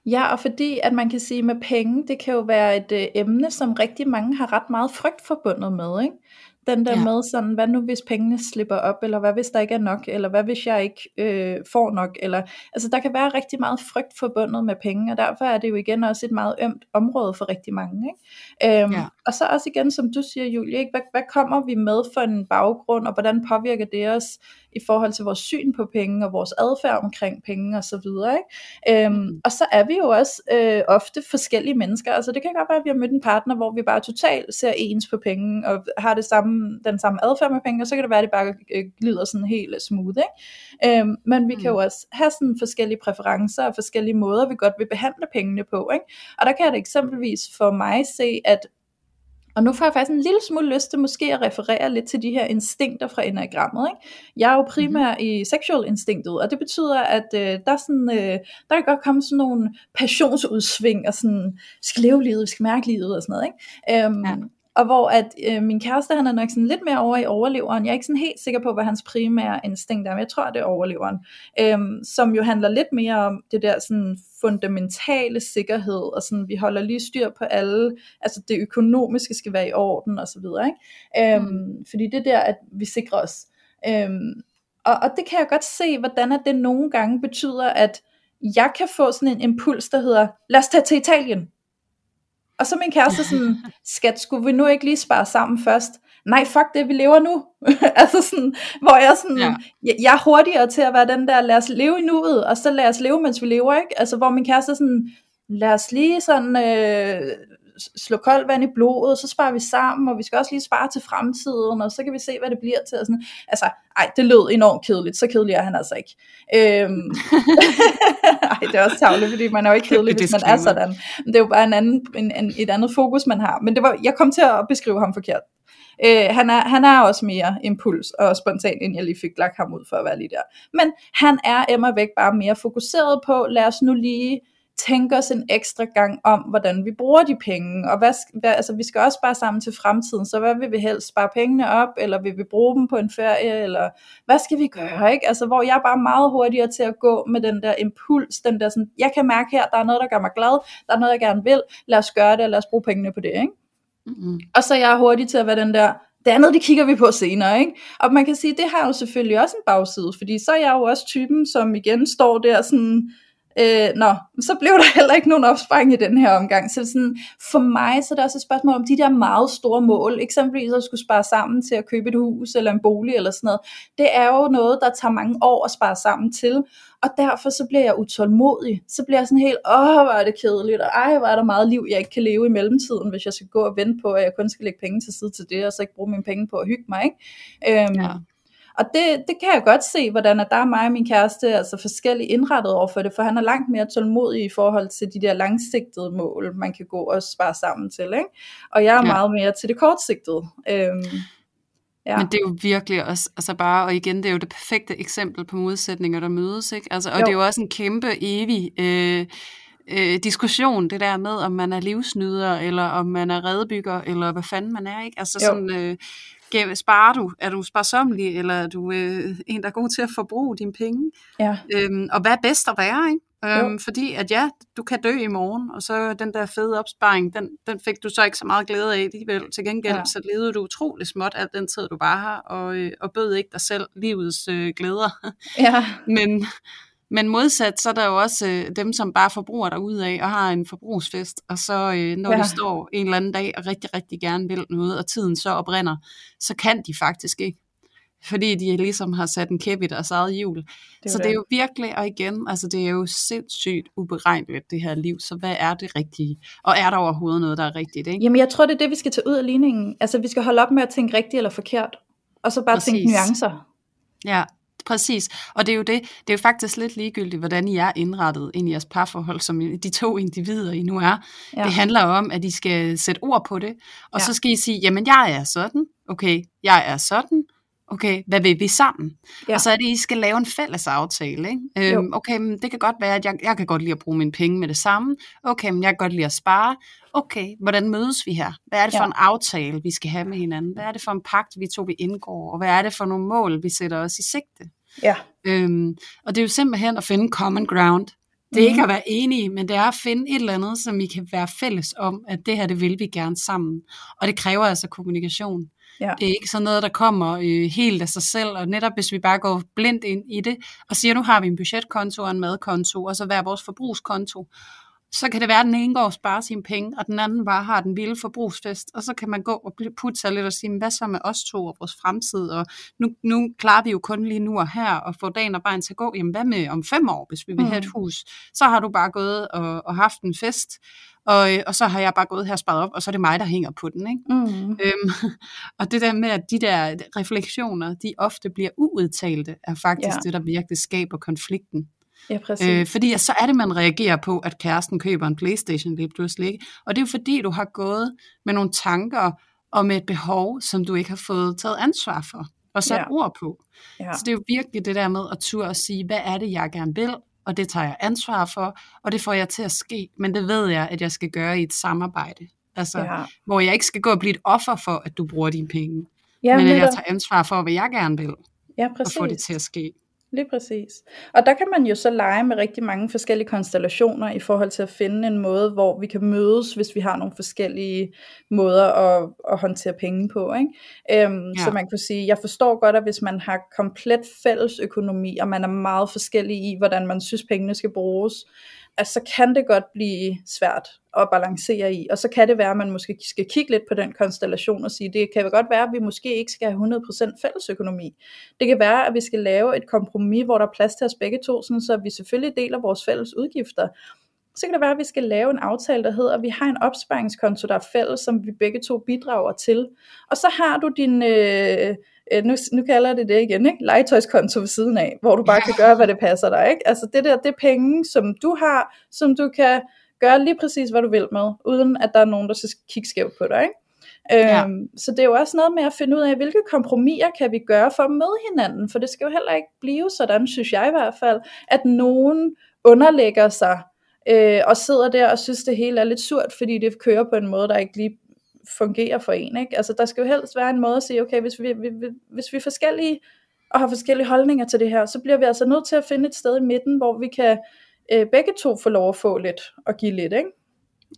Ja, og fordi at man kan sige med penge, det kan jo være et øh, emne, som rigtig mange har ret meget frygt forbundet med, ikke? Den der Ja. med sådan, hvad nu hvis pengene slipper op, eller hvad hvis der ikke er nok, eller hvad hvis jeg ikke øh, får nok, eller, altså der kan være rigtig meget frygt forbundet med penge, og derfor er det jo igen også et meget ømt område for rigtig mange, ikke? Øhm, Ja. Og så også igen, som du siger, Julie, ikke? Hvad, hvad kommer vi med for en baggrund, og hvordan påvirker det os i forhold til vores syn på penge, og vores adfærd omkring penge, og så videre, ikke? Øhm, Mhm. og så er vi jo også øh, ofte forskellige mennesker. Altså det kan godt være, at vi har mødt en partner, hvor vi bare totalt ser ens på penge, og har det samme, den samme adfærd med penge, og så kan det være, at det bare øh, glider sådan helt smooth. Ikke? Øhm, men vi kan jo også have sådan forskellige præferencer, og forskellige måder, vi godt vil behandle pengene på. Ikke? Og der kan jeg da eksempelvis for mig se, at og nu får jeg faktisk en lille smule lyst til måske at referere lidt til de her instinkter fra enagrammet. Ikke? Jeg er jo primær mm-hmm. i sexual instinktet, og det betyder, at øh, der, er sådan, øh, der kan godt komme sådan nogle passionsudsving, og sådan, skal leve livet, vi skal mærke livet og sådan noget. Ikke? Øhm, Ja. Og hvor at øh, min kæreste, han er nok sådan lidt mere over i overleveren. Jeg er ikke sådan helt sikker på, hvad hans primære instinkt er, men jeg tror, det er overleveren. Øhm, som jo handler lidt mere om det der sådan fundamentale sikkerhed, og sådan, vi holder lige styr på alle, altså det økonomiske skal være i orden, og så videre. Ikke? Øhm, Mm. Fordi det er der, at vi sikrer os. Øhm, og, og det kan jeg godt se, hvordan at det nogle gange betyder, at jeg kan få sådan en impuls, der hedder, lad os tage til Italien. Og så min kæreste sådan, skat, skulle vi nu ikke lige spare sammen først? Nej, fuck det, vi lever nu. *laughs* altså sådan, hvor jeg sådan, Ja. jeg, jeg er hurtigere til at være den der, lad os leve i nuet, og så lad os leve, mens vi lever, ikke? Altså hvor min kæreste sådan, lad os lige sådan øh, slå koldt vand i blodet, så sparer vi sammen, og vi skal også lige spare til fremtiden, og så kan vi se, hvad det bliver til. Og sådan. Altså, ej, det lød enormt kedeligt, så kedelig er han altså ikke. Øhm, *laughs* ej, det er også tavligt, fordi man er jo ikke kedelig, hvis man er sådan. Men det er jo bare en anden, en, en, et andet fokus, man har. Men det var, jeg kom til at beskrive ham forkert. Øh, han, er, han er også mere impuls og spontan, end jeg lige fik lagt ham ud for at være lige der. Men han er emmer væk bare mere fokuseret på, lad os nu lige tænke os en ekstra gang om, hvordan vi bruger de penge, og hvad, hvad, altså vi skal også spare sammen til fremtiden, så hvad vil vi helst spare pengene op, eller vil vi bruge dem på en ferie, eller hvad skal vi gøre, ikke? Altså hvor jeg er bare meget hurtigere til at gå med den der impuls, den der sådan, jeg kan mærke her, der er noget, der gør mig glad, der er noget, jeg gerne vil, lad os gøre det, og lad os bruge pengene på det, ikke? Mm-hmm. Og så er jeg hurtig til at være den der, det andet, det kigger vi på senere, ikke? Og man kan sige, det har jo selvfølgelig også en bagside, fordi så er jeg jo også typen, som igen står der sådan, øh, nå, så blev der heller ikke nogen opsparing i den her omgang. Så sådan, for mig, så er det også et spørgsmål om de der meget store mål, eksempelvis at skulle spare sammen til at købe et hus eller en bolig eller sådan noget. Det er jo noget, der tager mange år at spare sammen til, og derfor så bliver jeg utålmodig. Så bliver jeg sådan helt, åh, hvor er det kedeligt, og ej, hvor er der meget liv, jeg ikke kan leve i mellemtiden, hvis jeg skal gå og vente på, at jeg kun skal lægge penge til side til det, og så ikke bruge mine penge på at hygge mig, ikke? Øhm, Ja og det, det kan jeg godt se, hvordan at der er mig og min kæreste altså forskelligt indrettet over for det, for han er langt mere tålmodig i forhold til de der langsigtede mål, man kan gå og spare sammen til, ikke? Og jeg er Ja. meget mere til det kortsigtede. Øhm, ja. Men det er jo virkelig også, altså bare, og igen, det er jo det perfekte eksempel på modsætninger, der mødes, ikke? Altså, og jo. Det er jo også en kæmpe, evig øh, øh, diskussion, det der med, om man er livsnyder, eller om man er redebygger, eller hvad fanden man er, ikke? Altså Jo. sådan, øh, sparer du? Er du sparsomlig, eller er du øh, en, der er god til at forbruge dine penge? ja. Øhm, og hvad er bedst at være, ikke? Øhm, Jo. fordi at ja, du kan dø i morgen, og så den der fede opsparing, den, den fik du så ikke så meget glæde af alligevel. Til gengæld, ja. Så levede du utrolig småt alt den tid, du bare har, og, øh, og bød ikke dig selv livets øh, glæder. ja. *laughs* men, men modsat, så er der jo også øh, dem, som bare forbruger dig ud af og har en forbrugsfest, og så øh, når ja. De står en eller anden dag og rigtig, rigtig gerne vil noget, og tiden så oprinder, så kan de faktisk ikke. Fordi de ligesom har sat en kæp i deres eget hjul. Det så det er jo virkelig, og igen, altså det er jo sindssygt uberegneligt, det her liv. Så hvad er det rigtige? Og er der overhovedet noget, der er rigtigt? Ikke? Jamen jeg tror, det er det, vi skal tage ud af ligningen. Altså vi skal holde op med at tænke rigtigt eller forkert, og så bare Præcis. tænke nuancer. Ja, Præcis, og det er jo det, det er jo faktisk lidt ligegyldigt, hvordan I er indrettet ind i jeres parforhold, som de to individer I nu er. Ja. Det handler om, at I skal sætte ord på det, og ja. så skal I sige, jamen jeg er sådan, okay, jeg er sådan, okay, hvad vil vi sammen? Ja. Og så er det, I skal lave en fælles aftale. Ikke? Øhm, okay, men det kan godt være, at jeg, jeg kan godt lide at bruge mine penge med det samme. Okay, men jeg kan godt lide at spare. Okay, hvordan mødes vi her? Hvad er det for ja. en aftale, vi skal have med hinanden? Hvad er det for en pagt, vi to vi indgår? Og hvad er det for nogle mål, vi sætter os i sigte? Ja. Øhm, og det er jo simpelthen at finde common ground. Det er mm. ikke at være enige, men det er at finde et eller andet, som vi kan være fælles om, at det her, det vil vi gerne sammen. Og det kræver altså kommunikation. Ja. Det er ikke sådan noget, der kommer øh, helt af sig selv, og netop hvis vi bare går blindt ind i det, og siger, nu har vi en budgetkonto og en madkonto, og så hver vores forbrugskonto, så kan det være, at den ene går og sparer sine penge, og den anden bare har den vilde forbrugsfest, og så kan man gå og putte sig lidt og sige, hvad så med os to og vores fremtid, og nu, nu klarer vi jo kun lige nu og her, og få dagen og vejen til at gå, jamen hvad med om fem år, hvis vi vil have et mm. hus, så har du bare gået og, og haft en fest, og, og så har jeg bare gået her og sparet op, og så er det mig, der hænger på den. Ikke? Mm. Øhm, *laughs* og det der med, at de der refleksioner, de ofte bliver uudtalte, er faktisk ja. det, der virkelig skaber konflikten. Ja, præcis. Øh, fordi så er det, man reagerer på, at kæresten køber en Playstation lige pludselig. Og det er jo fordi, du har gået med nogle tanker og med et behov, som du ikke har fået taget ansvar for og sat ja. ord på. Ja. Så det er jo virkelig det der med at turde at sige, hvad er det, jeg gerne vil, og det tager jeg ansvar for, og det får jeg til at ske, men det ved jeg, at jeg skal gøre i et samarbejde. Altså, ja. hvor jeg ikke skal gå og blive et offer for, at du bruger dine penge, ja, men at jeg tager ansvar for, hvad jeg gerne vil, ja, præcis. og få det til at ske. Lige præcis. Og der kan man jo så lege med rigtig mange forskellige konstellationer i forhold til at finde en måde, hvor vi kan mødes, hvis vi har nogle forskellige måder at, at håndtere penge på. Ikke? Øhm, ja. Så man kan sige, jeg forstår godt, at hvis man har komplet fælles økonomi, og man er meget forskellig i, hvordan man synes, pengene skal bruges, at så kan det godt blive svært at balancere i, og så kan det være, at man måske skal kigge lidt på den konstellation og sige, det kan godt være, at vi måske ikke skal have 100% fælles økonomi. Det kan være, at vi skal lave et kompromis, hvor der er plads til os begge to, sådan så vi selvfølgelig deler vores fælles udgifter. Så kan det være, at vi skal lave en aftale, der hedder, at vi har en opsparingskonto, der er fælles, som vi begge to bidrager til. Og så har du din... Øh, øh, nu, nu kalder det det igen, ikke? legetøjskonto ved siden af, hvor du bare kan gøre, hvad det passer dig. Ikke? Altså det der, det er penge, som du har, som du kan gøre lige præcis, hvad du vil med, uden at der er nogen, der skal kigge skævt på dig. Ikke? Ja. Øhm, så det er jo også noget med at finde ud af, hvilke kompromiser kan vi gøre for at møde hinanden, for det skal jo heller ikke blive sådan, synes jeg i hvert fald, at nogen underlægger sig øh, og sidder der og synes, det hele er lidt surt, fordi det kører på en måde, der ikke lige fungerer for en. Ikke? Altså, der skal jo helst være en måde at sige, okay, hvis vi, vi, hvis vi er forskellige og har forskellige holdninger til det her, så bliver vi altså nødt til at finde et sted i midten, hvor vi kan øh, begge to få lov at få lidt og give lidt. Ikke?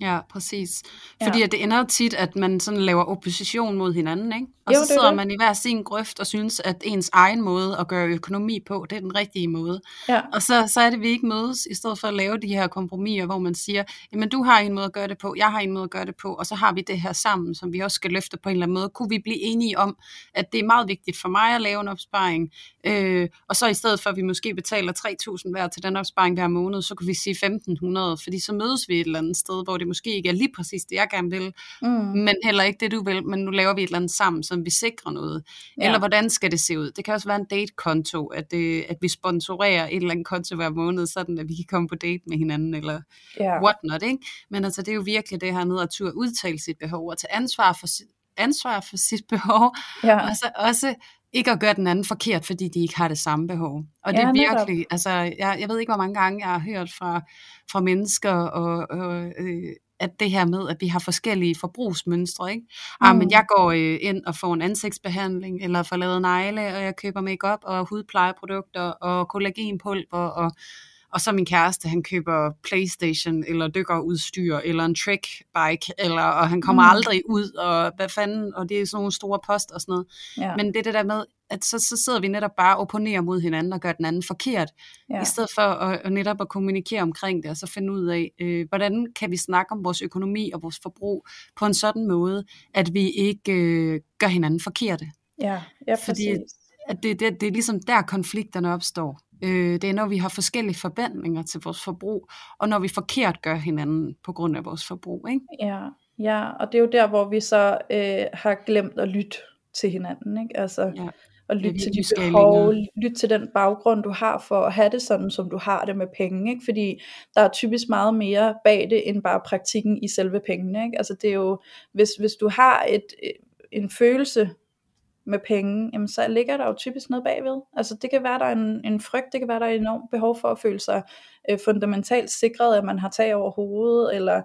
Ja, præcis. Fordi ja. det ender jo tit, at man sådan laver opposition mod hinanden, ikke? Og jo, så sidder det. man i hver sin grøft og synes, at ens egen måde at gøre økonomi på, det er den rigtige måde. Ja. Og så, så er det, at vi ikke mødes, i stedet for at lave de her kompromiser, hvor man siger, jamen du har en måde at gøre det på, jeg har en måde at gøre det på, og så har vi det her sammen, som vi også skal løfte på en eller anden måde. Kunne vi blive enige om, at det er meget vigtigt for mig at lave en opsparing, øh, og så i stedet for, at vi måske betaler 3.000 hver til den opsparing hver måned, så kunne vi sige 1.500, fordi så mødes vi et eller andet sted, hvor det måske ikke er lige præcis det, jeg gerne vil, mm. men heller ikke det, du vil, men nu laver vi et eller andet sammen, så vi sikrer noget. Ja. Eller hvordan skal det se ud? Det kan også være en date-konto, at, det, at vi sponsorerer et eller andet konto hver måned, sådan at vi kan komme på date med hinanden, eller ja. whatnot, ikke? Men altså, det er jo virkelig det her med at turde udtale sit behov, og tage ansvar for, ansvar for sit behov, ja. og så også ikke at gøre den anden forkert, fordi de ikke har det samme behov. Og det ja, er virkelig, netop. altså, jeg, jeg ved ikke, hvor mange gange jeg har hørt fra, fra mennesker, og, og øh, at det her med, at vi har forskellige forbrugsmønstre, ikke? Mm. Ah, men mm. jeg går øh, ind og får en ansigtsbehandling, eller får lavet negle, og jeg køber makeup og hudplejeprodukter, og kollagenpulver, og og så min kæreste, han køber Playstation, eller dykkerudstyr, eller en trick bike, eller, og han kommer mm. aldrig ud, og hvad fanden, og det er sådan nogle store post og sådan noget. Ja. Men det er det der med, at så, så sidder vi netop bare og opponerer mod hinanden og gør den anden forkert, ja. i stedet for at, at netop at kommunikere omkring det, og så finde ud af, øh, hvordan kan vi snakke om vores økonomi og vores forbrug på en sådan måde, at vi ikke øh, gør hinanden forkerte. Ja, ja præcis. Fordi at det, det, det er ligesom der konflikterne opstår. Øh, det er, når vi har forskellige forventninger til vores forbrug, og når vi forkert gør hinanden på grund af vores forbrug. Ikke? Ja, ja, og det er jo der, hvor vi så øh, har glemt at lytte til hinanden. Ikke? Altså, ja. og lytte til de behov, lytte til den baggrund, du har for at have det sådan, som du har det med penge, ikke? fordi der er typisk meget mere bag det, end bare praktikken i selve pengene. Ikke? Altså det er jo, hvis, hvis du har et, en følelse med penge, jamen så ligger der jo typisk noget bagved. Altså det kan være, der er en, en frygt, det kan være, der er enormt behov for at føle sig øh, fundamentalt sikret, at man har tag over hovedet, eller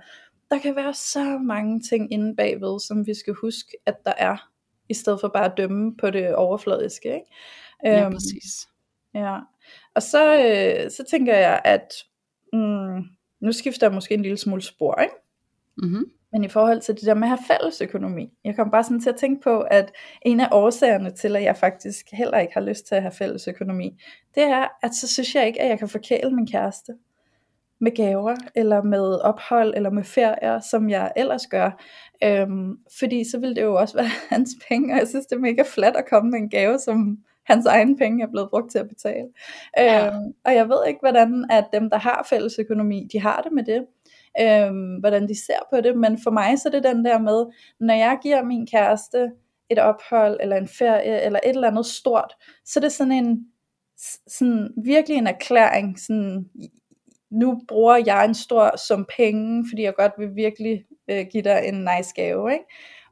der kan være så mange ting inde bagved, som vi skal huske, at der er, i stedet for bare at dømme på det overfladiske. Ikke? Ja, øhm, præcis. Ja, og så, øh, så tænker jeg, at mm, nu skifter jeg måske en lille smule spor, ikke? Mm-hmm. Men i forhold til det der med at have fælles økonomi, jeg kom bare sådan til at tænke på, at en af årsagerne til, at jeg faktisk heller ikke har lyst til at have fælles økonomi, det er, at så synes jeg ikke, at jeg kan forkæle min kæreste med gaver, eller med ophold, eller med ferier, som jeg ellers gør. Øhm, fordi så vil det jo også *laughs* være hans penge, og jeg synes, det er mega flat at komme med en gave, som hans egen penge er blevet brugt til at betale. Ja. Øhm, og jeg ved ikke, hvordan at dem, der har fælles økonomi, de har det med det. Øhm, hvordan de ser på det, men for mig så er det den der med, når jeg giver min kæreste et ophold, eller en ferie, eller et eller andet stort, så er det sådan en, sådan virkelig en erklæring, sådan, nu bruger jeg en stor sum penge, fordi jeg godt vil virkelig øh, give dig en nice gave, ikke?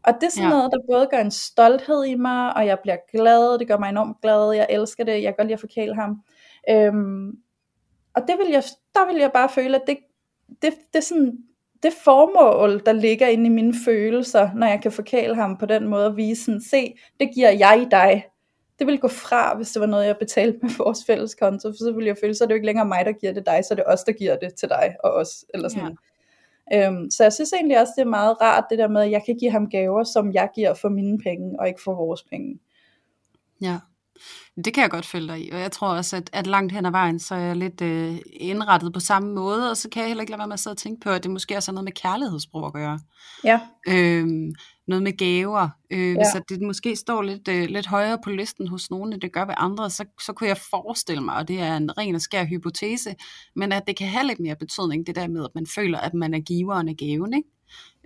Og det er sådan ja. noget, der både gør en stolthed i mig, og jeg bliver glad, det gør mig enormt glad, jeg elsker det, jeg kan godt lide at forkæle ham. Øhm, og det vil jeg, der vil jeg bare føle, at det, det, det er sådan, det formål, der ligger inde i mine følelser, når jeg kan forkæle ham på den måde, og vise sådan, se, det giver jeg dig, det ville gå fra, hvis det var noget, jeg betalte med vores fælles konto, for så ville jeg føle, så er det jo ikke længere mig, der giver det dig, så er det os, der giver det til dig og os, eller sådan. Ja. Øhm, så jeg synes egentlig også, det er meget rart, det der med, at jeg kan give ham gaver, som jeg giver for mine penge, og ikke for vores penge. Ja. Det kan jeg godt følge dig i, og jeg tror også, at, at langt hen ad vejen, så er jeg lidt øh, indrettet på samme måde, og så kan jeg heller ikke lade være med at sidde og tænke på, at det måske også har noget med kærlighedssprog at gøre. Ja. Øhm, noget med gaver. Øh, ja. Så det måske står lidt, øh, lidt højere på listen hos nogen, end det gør ved andre, så, så kunne jeg forestille mig, og det er en ren og skær hypotese, men at det kan have lidt mere betydning, det der med, at man føler, at man er giveren af gaven, ikke?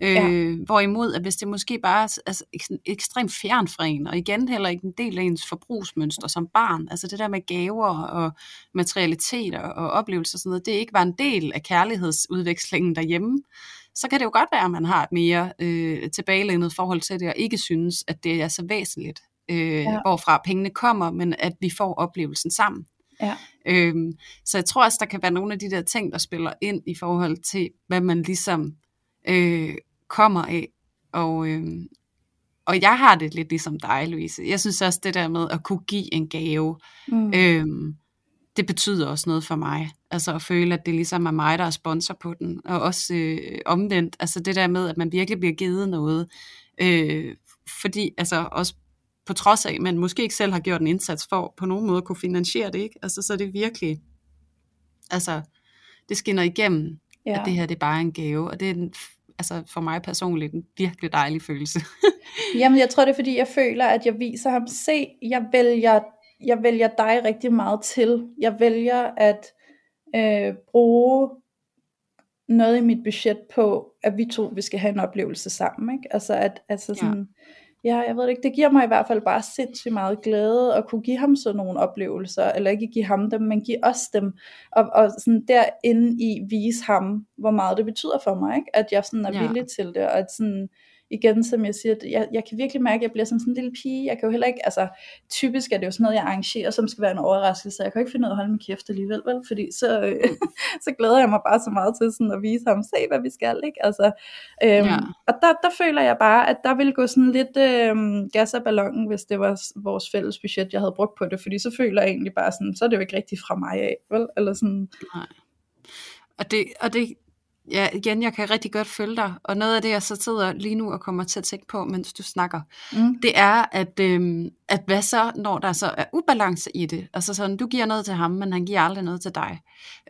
Ja. Øh, hvorimod, at hvis det måske bare er altså, ekstremt fjern fra en, og igen heller ikke en del af ens forbrugsmønster som barn, altså det der med gaver og materialiteter og oplevelser og sådan noget, det ikke var en del af kærlighedsudvekslingen derhjemme, så kan det jo godt være, at man har et mere øh, tilbagelænet forhold til det, og ikke synes, at det er så væsentligt, øh, ja. hvorfra pengene kommer, men at vi får oplevelsen sammen. Ja. Øhm, så jeg tror også, der kan være nogle af de der ting, der spiller ind i forhold til, hvad man ligesom øh, kommer af. Og, øh, og jeg har det lidt ligesom dig, Louise. Jeg synes også, det der med at kunne give en gave, mm. øh, det betyder også noget for mig. Altså at føle, at det ligesom er mig, der er sponsor på den. Og også øh, omvendt, altså det der med, at man virkelig bliver givet noget. Øh, fordi, altså også på trods af, at man måske ikke selv har gjort en indsats for på nogen måde at kunne finansiere det, ikke? Altså så er det virkelig, altså det skinner igennem, ja. at det her det er bare en gave, og det er en altså for mig personligt en virkelig dejlig følelse. *laughs* Jamen jeg tror det er fordi jeg føler at jeg viser ham, se jeg vælger, jeg vælger dig rigtig meget til. Jeg vælger at øh, bruge noget i mit budget på, at vi to vi skal have en oplevelse sammen. Ikke? Altså at altså sådan, ja ja, jeg ved ikke, det giver mig i hvert fald bare sindssygt meget glæde at kunne give ham sådan nogle oplevelser, eller ikke give ham dem, men give os dem, og, og sådan derinde i vise ham, hvor meget det betyder for mig, ikke? at jeg sådan er villig ja. til det, og at sådan, igen, som jeg siger, jeg, jeg kan virkelig mærke, at jeg bliver som sådan en lille pige. Jeg kan jo heller ikke, altså typisk er det jo sådan noget, jeg arrangerer, som skal være en overraskelse. Jeg kan jo ikke finde ud af at holde min kæft alligevel, vel? Fordi så, øh, *laughs* så glæder jeg mig bare så meget til sådan at vise ham, se hvad vi skal, ikke? Altså, øhm, ja. Og der, der føler jeg bare, at der ville gå sådan lidt øhm, gas af ballonen, hvis det var vores fælles budget, jeg havde brugt på det. Fordi så føler jeg egentlig bare sådan, så er det jo ikke rigtigt fra mig af, vel? Eller sådan. Nej. Og det, og det, ja, igen, jeg kan rigtig godt følge dig, og noget af det, jeg så sidder lige nu og kommer til at tænke på, mens du snakker, mm. det er, at, øhm, at hvad så, når der så er ubalance i det, altså sådan, du giver noget til ham, men han giver aldrig noget til dig,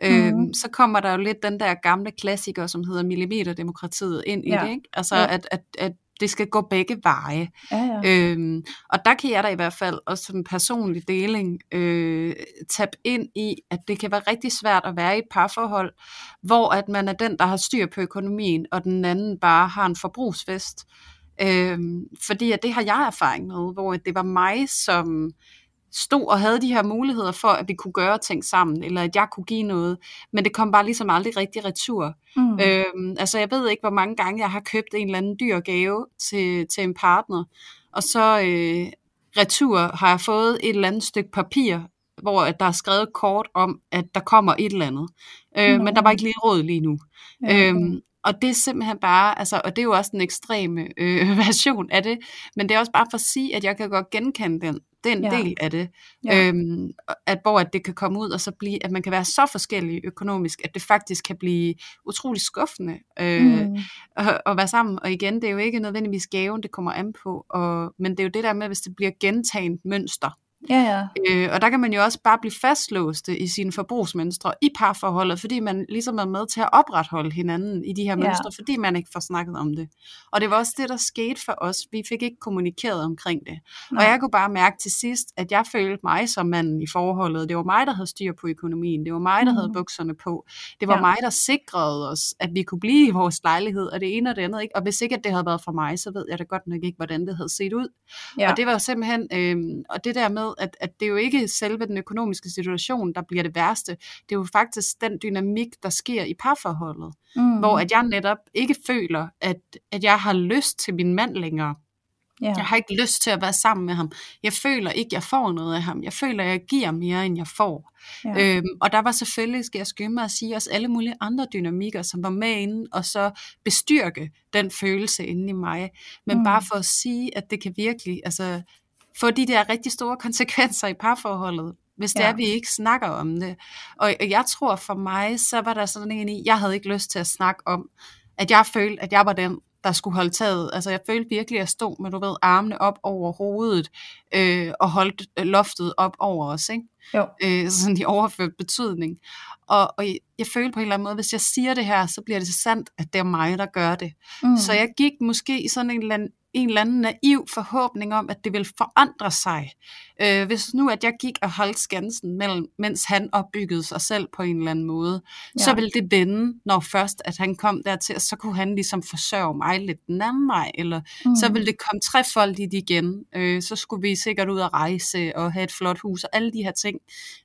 mm. øhm, så kommer der jo lidt den der gamle klassiker, som hedder millimeterdemokratiet ind i ja. det, ikke? altså ja. at, at, at det skal gå begge veje. Ja, ja. Øhm, og der kan jeg da i hvert fald også som personlig deling øh, tabe ind i, at det kan være rigtig svært at være i et parforhold, hvor at man er den, der har styr på økonomien, og den anden bare har en forbrugsfest. Øhm, fordi at det har jeg erfaring med, hvor det var mig, som stod og havde de her muligheder for, at vi kunne gøre ting sammen, eller at jeg kunne give noget, men det kom bare ligesom aldrig rigtig retur. Mm. Øhm, altså jeg ved ikke, hvor mange gange jeg har købt en eller anden dyr gave til, til en partner, og så øh, retur har jeg fået et eller andet stykke papir, hvor der er skrevet kort om, at der kommer et eller andet. Øh, mm. Men der var ikke lige råd lige nu. Ja, okay. øhm, og det er simpelthen bare, altså, og det er jo også den ekstreme øh, *laughs* version af det, men det er også bare for at sige, at jeg kan godt genkende den, den ja. del af det, ja. øhm, at hvor at det kan komme ud og så blive, at man kan være så forskellig økonomisk, at det faktisk kan blive utrolig skuffende øh, mm. at, at være sammen. Og igen, det er jo ikke nødvendigvis gaven, det kommer an på, og, men det er jo det der med, hvis det bliver gentaget mønster, Ja, ja. Øh, og der kan man jo også bare blive fastlåste i sine forbrugsmønstre i parforholdet, fordi man ligesom er med til at opretholde hinanden i de her mønstre, ja. fordi man ikke får snakket om det. Og det var også det, der skete for os. Vi fik ikke kommunikeret omkring det. Nej. Og jeg kunne bare mærke til sidst, at jeg følte mig som manden i forholdet. Det var mig, der havde styr på økonomien. Det var mig, der mm. havde bukserne på. Det var ja. mig, der sikrede os, at vi kunne blive i vores lejlighed, og det ene og det andet. Ikke? Og hvis ikke at det havde været for mig, så ved jeg da godt nok ikke, hvordan det havde set ud. Ja. Og det var simpelthen, øh, og det der med, at, at det er jo ikke selve den økonomiske situation, der bliver det værste. Det er jo faktisk den dynamik, der sker i parforholdet. Mm. Hvor at jeg netop ikke føler, at, at jeg har lyst til min mand længere. Yeah. Jeg har ikke lyst til at være sammen med ham. Jeg føler ikke, jeg får noget af ham. Jeg føler, jeg giver mere, end jeg får. Yeah. Øhm, og der var selvfølgelig, skal jeg skynde mig at sige, også alle mulige andre dynamikker, som var med inde, og så bestyrke den følelse inde i mig. Men mm. bare for at sige, at det kan virkelig, altså få de der rigtig store *laughs* konsekvenser i parforholdet, hvis det ja. er, vi ikke snakker om det. Og, og jeg tror for mig, så var der sådan en i, jeg havde ikke lyst til at snakke om, at jeg følte, at jeg var den, der skulle holde taget. Altså jeg følte virkelig, at jeg stod med, du ved, armene op over hovedet, øh, og holdt loftet op over os, ikke? Jo. Øh, *laughs* sådan i overført betydning. Og, og jeg, jeg følte på en eller anden måde, hvis jeg siger det her, så bliver det så sandt, at det er mig, der gør det. Mm. Så jeg gik måske i sådan en eller anden en eller anden naiv forhåbning om, at det vil forandre sig. Øh, hvis nu, at jeg gik og holdt skansen, mellem, mens han opbyggede sig selv på en eller anden måde, ja. så ville det vende, når først, at han kom dertil, og så kunne han ligesom forsørge mig lidt den anden vej, eller mm. så ville det komme trefoldigt igen. Øh, så skulle vi sikkert ud og rejse og have et flot hus og alle de her ting.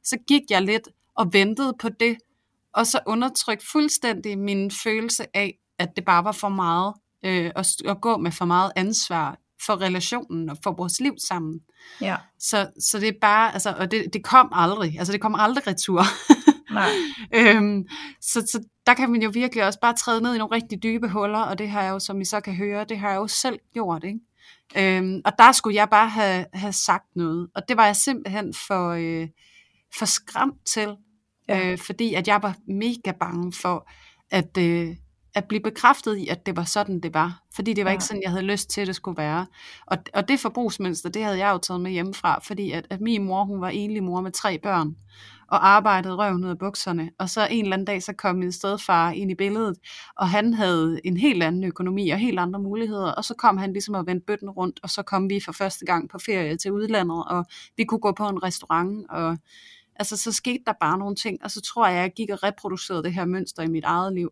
Så gik jeg lidt og ventede på det, og så undertrykte fuldstændig min følelse af, at det bare var for meget øh, at, at gå med for meget ansvar for relationen og for vores liv sammen. Ja. Så, så det er bare, altså, og det, det kom aldrig, altså det kommer aldrig retur. *laughs* Nej. *laughs* øhm, så, så der kan man jo virkelig også bare træde ned i nogle rigtig dybe huller, og det har jeg jo, som I så kan høre, det har jeg jo selv gjort, ikke? Øhm, og der skulle jeg bare have, have sagt noget, og det var jeg simpelthen for, øh, for skræmt til, ja. øh, fordi at jeg var mega bange for, at, øh, at blive bekræftet i, at det var sådan, det var. Fordi det var ja. ikke sådan, jeg havde lyst til, at det skulle være. Og, og det forbrugsmønster, det havde jeg jo taget med hjemmefra, fordi at, at min mor, hun var enlig mor med tre børn, og arbejdede røven ud af bukserne. Og så en eller anden dag, så kom min stedfar ind i billedet, og han havde en helt anden økonomi og helt andre muligheder. Og så kom han ligesom og vendte bøtten rundt, og så kom vi for første gang på ferie til udlandet, og vi kunne gå på en restaurant, og altså så skete der bare nogle ting, og så tror jeg, at jeg gik og reproducerede det her mønster i mit eget liv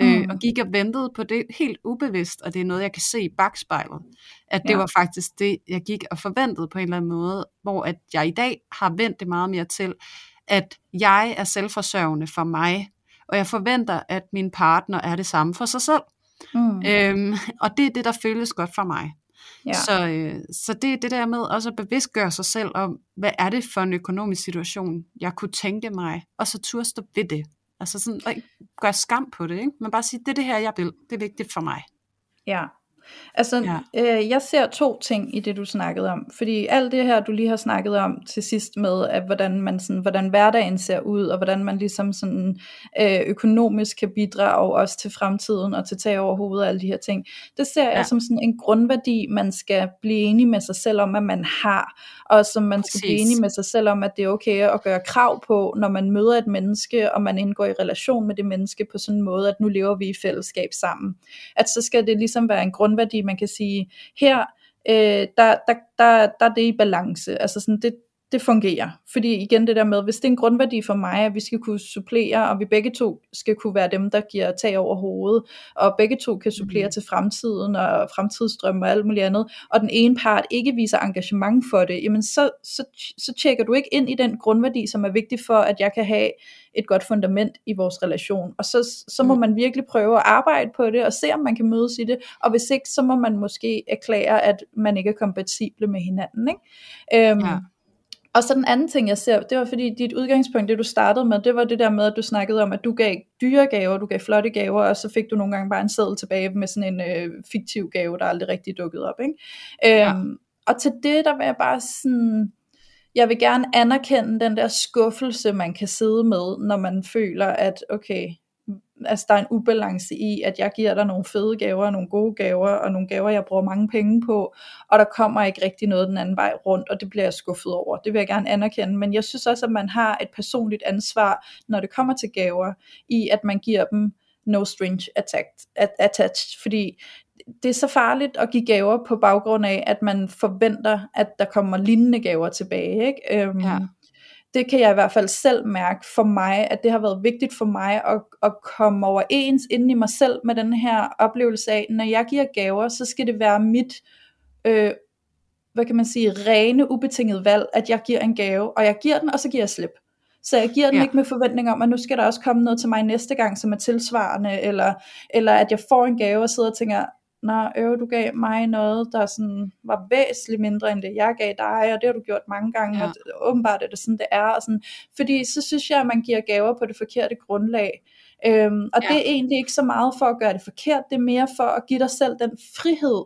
øh, og gik og ventede på det helt ubevidst, og det er noget, jeg kan se i bagspejlet, at det ja. var faktisk det, jeg gik og forventede på en eller anden måde, hvor at jeg i dag har vendt det meget mere til, at jeg er selvforsørgende for mig, og jeg forventer, at min partner er det samme for sig selv. Mm. Øhm, og det er det, der føles godt for mig. Ja. Så, øh, så det er det der med også at bevidstgøre sig selv om, hvad er det for en økonomisk situation, jeg kunne tænke mig, og så turde stå ved det. Altså sådan, og ikke gøre skam på det, ikke? men bare sige, det er det her, jeg vil. Det er vigtigt for mig. Ja, Altså, ja. øh, jeg ser to ting i det, du snakkede om. Fordi alt det her, du lige har snakket om til sidst med, at hvordan, man sådan, hvordan hverdagen ser ud, og hvordan man ligesom sådan, øh, økonomisk kan bidrage også til fremtiden, og til tag over hovedet og alle de her ting. Det ser ja. jeg som sådan en grundværdi, man skal blive enig med sig selv om, at man har. Og som man Præcis. skal blive enig med sig selv om, at det er okay at gøre krav på, når man møder et menneske, og man indgår i relation med det menneske på sådan en måde, at nu lever vi i fællesskab sammen. At så skal det ligesom være en grund grundværdi, man kan sige, her, øh, der, der, der, der er det i balance. Altså sådan, det, det fungerer. Fordi igen det der med, hvis det er en grundværdi for mig, at vi skal kunne supplere, og vi begge to skal kunne være dem, der giver tag over hovedet, og begge to kan supplere mm. til fremtiden og fremtidsdrømme og alt muligt andet, og den ene part ikke viser engagement for det, jamen så, så, så tjekker du ikke ind i den grundværdi, som er vigtig for, at jeg kan have et godt fundament i vores relation. Og så, så må mm. man virkelig prøve at arbejde på det, og se om man kan mødes i det, og hvis ikke, så må man måske erklære, at man ikke er kompatible med hinanden. Ikke? Øhm, ja. Og så den anden ting, jeg ser, det var fordi dit udgangspunkt, det du startede med, det var det der med, at du snakkede om, at du gav dyre gaver, du gav flotte gaver, og så fik du nogle gange bare en seddel tilbage med sådan en øh, fiktiv gave, der aldrig rigtig dukkede op. Ikke? Ja. Øhm, og til det, der vil jeg bare sådan, jeg vil gerne anerkende den der skuffelse, man kan sidde med, når man føler, at okay, altså der er en ubalance i, at jeg giver dig nogle fede gaver, nogle gode gaver, og nogle gaver, jeg bruger mange penge på, og der kommer ikke rigtig noget den anden vej rundt, og det bliver jeg skuffet over. Det vil jeg gerne anerkende, men jeg synes også, at man har et personligt ansvar, når det kommer til gaver, i at man giver dem no strings attached, attached fordi det er så farligt at give gaver på baggrund af, at man forventer, at der kommer lignende gaver tilbage. Ikke? Øhm, ja det kan jeg i hvert fald selv mærke for mig, at det har været vigtigt for mig at, at komme overens inden i mig selv med den her oplevelse af, når jeg giver gaver, så skal det være mit, øh, hvad kan man sige, rene, ubetinget valg, at jeg giver en gave, og jeg giver den, og så giver jeg slip. Så jeg giver den ja. ikke med forventning om, at nu skal der også komme noget til mig næste gang, som er tilsvarende, eller, eller at jeg får en gave og sidder og tænker, nå, øv, du gav mig noget, der sådan var væsentligt mindre end det, jeg gav dig, og det har du gjort mange gange, ja. og åbenbart er det sådan, det er. Og sådan, fordi så synes jeg, at man giver gaver på det forkerte grundlag. Øhm, og ja. det er egentlig ikke så meget for at gøre det forkert, det er mere for at give dig selv den frihed,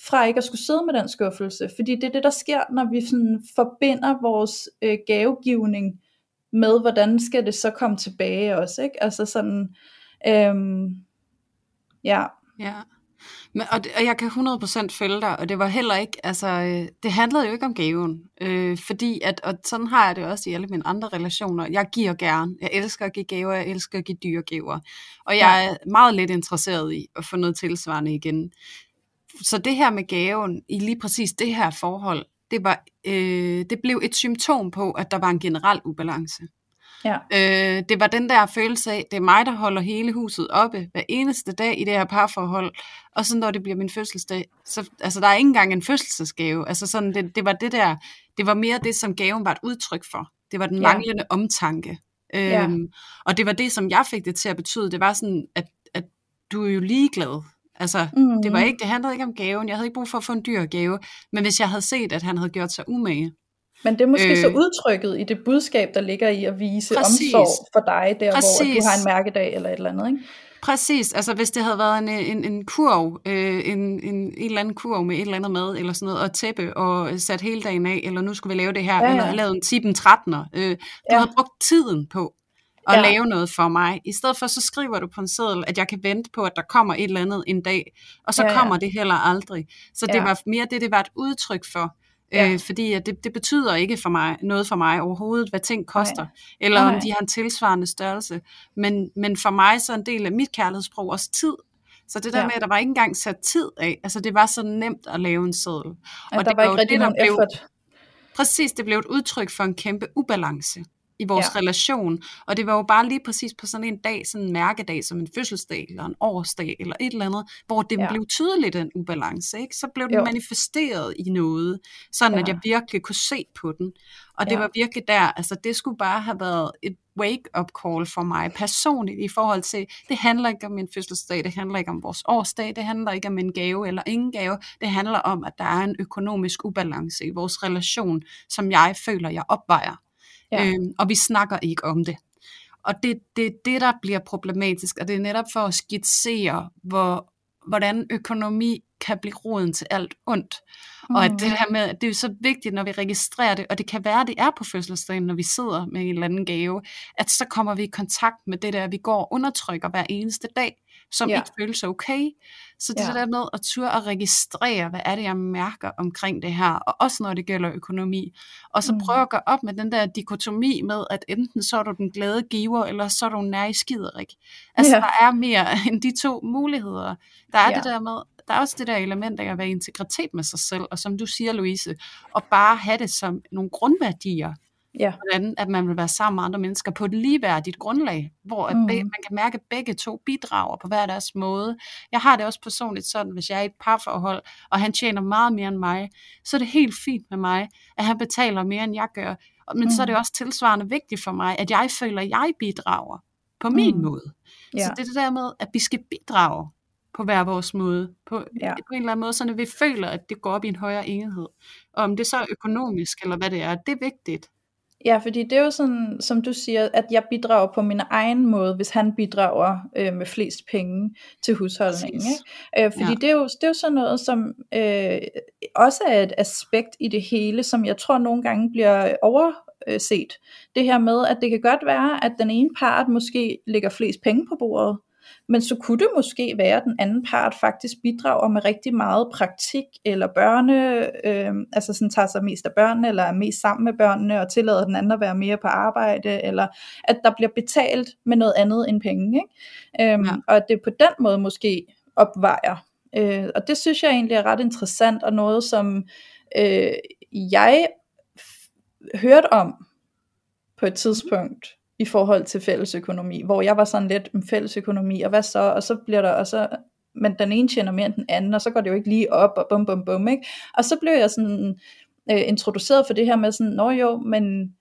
fra ikke at skulle sidde med den skuffelse. Fordi det er det, der sker, når vi sådan forbinder vores øh, gavegivning med, hvordan skal det så komme tilbage også. Ikke? Altså sådan, øhm, ja. Ja. Men, og, det, og jeg kan 100% følge dig, og det var heller ikke, altså, øh, det handlede jo ikke om gaven, øh, fordi at, og sådan har jeg det også i alle mine andre relationer, jeg giver gerne, jeg elsker at give gaver, jeg elsker at give dyre gaver, og jeg er meget lidt interesseret i at få noget tilsvarende igen. Så det her med gaven, i lige præcis det her forhold, det, var, øh, det blev et symptom på, at der var en generel ubalance. Ja. Øh, det var den der følelse af, det er mig, der holder hele huset oppe hver eneste dag i det her parforhold, og så når det bliver min fødselsdag, så altså, der er ikke engang en fødselsdagsgave. Altså sådan, det, det var det der, det var mere det, som gaven var et udtryk for. Det var den manglende ja. omtanke. Ja. Øhm, og det var det, som jeg fik det til at betyde. Det var sådan, at, at du er jo ligeglad. Altså, mm. det var ikke, det handlede ikke om gaven. Jeg havde ikke brug for at få en dyr gave. Men hvis jeg havde set, at han havde gjort sig umage, men det er måske øh, så udtrykket i det budskab, der ligger i at vise præcis, omsorg for dig, der præcis. hvor du har en mærkedag eller et eller andet, ikke? Præcis, altså hvis det havde været en, en, en kurv, øh, en, en, en eller anden kurv med et eller andet mad, eller sådan noget, og tæppe, og sat hele dagen af, eller nu skulle vi lave det her, ja, ja. eller lavet en tippen 13'er. Øh, du ja. har brugt tiden på at ja. lave noget for mig. I stedet for, så skriver du på en seddel, at jeg kan vente på, at der kommer et eller andet en dag, og så ja, ja. kommer det heller aldrig. Så det ja. var mere det, det var et udtryk for, Ja. Øh, fordi at det, det betyder ikke for mig noget for mig overhovedet, hvad ting koster, Nej. eller Nej. om de har en tilsvarende størrelse. Men, men for mig så er en del af mit kærlighedssprog også tid. Så det der ja. med, at der var ikke engang sat tid af, altså det var så nemt at lave en seddel. Ja, og der det var ikke rigtig det, der blev, effort. Præcis, det blev et udtryk for en kæmpe ubalance i vores ja. relation. Og det var jo bare lige præcis på sådan en dag, sådan en mærkedag, som en fødselsdag, eller en årsdag, eller et eller andet, hvor det ja. blev tydeligt, den ubalance. Ikke? Så blev den jo. manifesteret i noget, sådan ja. at jeg virkelig kunne se på den. Og det ja. var virkelig der, altså det skulle bare have været et wake-up call for mig personligt i forhold til, det handler ikke om min fødselsdag, det handler ikke om vores årsdag, det handler ikke om en gave eller ingen gave, det handler om, at der er en økonomisk ubalance i vores relation, som jeg føler, jeg opvejer. Ja. Øhm, og vi snakker ikke om det. Og det, det er det, der bliver problematisk, og det er netop for at skitsere, hvor, hvordan økonomi kan blive roden til alt ondt. Mm. Og at det her med, det er så vigtigt, når vi registrerer det, og det kan være, det er på fødselsdagen, når vi sidder med en eller anden gave, at så kommer vi i kontakt med det der, vi går og undertrykker hver eneste dag som ja. ikke føles okay. Så det ja. der med at turde at registrere, hvad er det, jeg mærker omkring det her, og også når det gælder økonomi. Og så mm. prøve at gøre op med den der dikotomi med, at enten så er du den glade giver, eller så er du nær i skiderik. Altså, ja. der er mere *laughs* end de to muligheder. Der er ja. det der med, der er også det der element af at være integritet med sig selv, og som du siger, Louise, og bare have det som nogle grundværdier, Ja. hvordan at man vil være sammen med andre mennesker på et ligeværdigt grundlag, hvor at Mm. be- man kan mærke, at begge to bidrager på hver deres måde. Jeg har det også personligt sådan, hvis jeg er i et parforhold, og han tjener meget mere end mig, så er det helt fint med mig, at han betaler mere end jeg gør. Men så er det Mm. også tilsvarende vigtigt for mig, at jeg føler, at jeg bidrager på min Mm. måde. Ja. Så det er det der med, at vi skal bidrage på hver vores måde, på, Ja. på en eller anden måde, så vi føler, at det går op i en højere enhed. Og om det så er økonomisk, eller hvad det er, det er vigtigt. Ja, fordi det er jo sådan, som du siger, at jeg bidrager på min egen måde, hvis han bidrager øh, med flest penge til husholdningen. Ikke? Øh, fordi Ja. det, er jo, det er jo sådan noget, som øh, også er et aspekt i det hele, som jeg tror nogle gange bliver overset. Det her med, at det kan godt være, at den ene part måske lægger flest penge på bordet, men så kunne det måske være, at den anden part faktisk bidrager med rigtig meget praktik eller børne, øh, altså sådan tager sig mest af børnene, eller er mest sammen med børnene, og tillader den anden at være mere på arbejde, eller at der bliver betalt med noget andet end penge. Ikke? Øhm, Ja. Og at det på den måde måske opvejer. Øh, og det synes jeg egentlig er ret interessant, og noget som øh, jeg hørte om på et tidspunkt i forhold til fællesøkonomi, hvor jeg var sådan lidt mm, om fællesøkonomi, og hvad så, og så bliver der, og så, men den ene tjener mere end den anden, og så går det jo ikke lige op, og bum bum bum, ikke? Og så blev jeg sådan øh, introduceret for det her med sådan, nå jo, men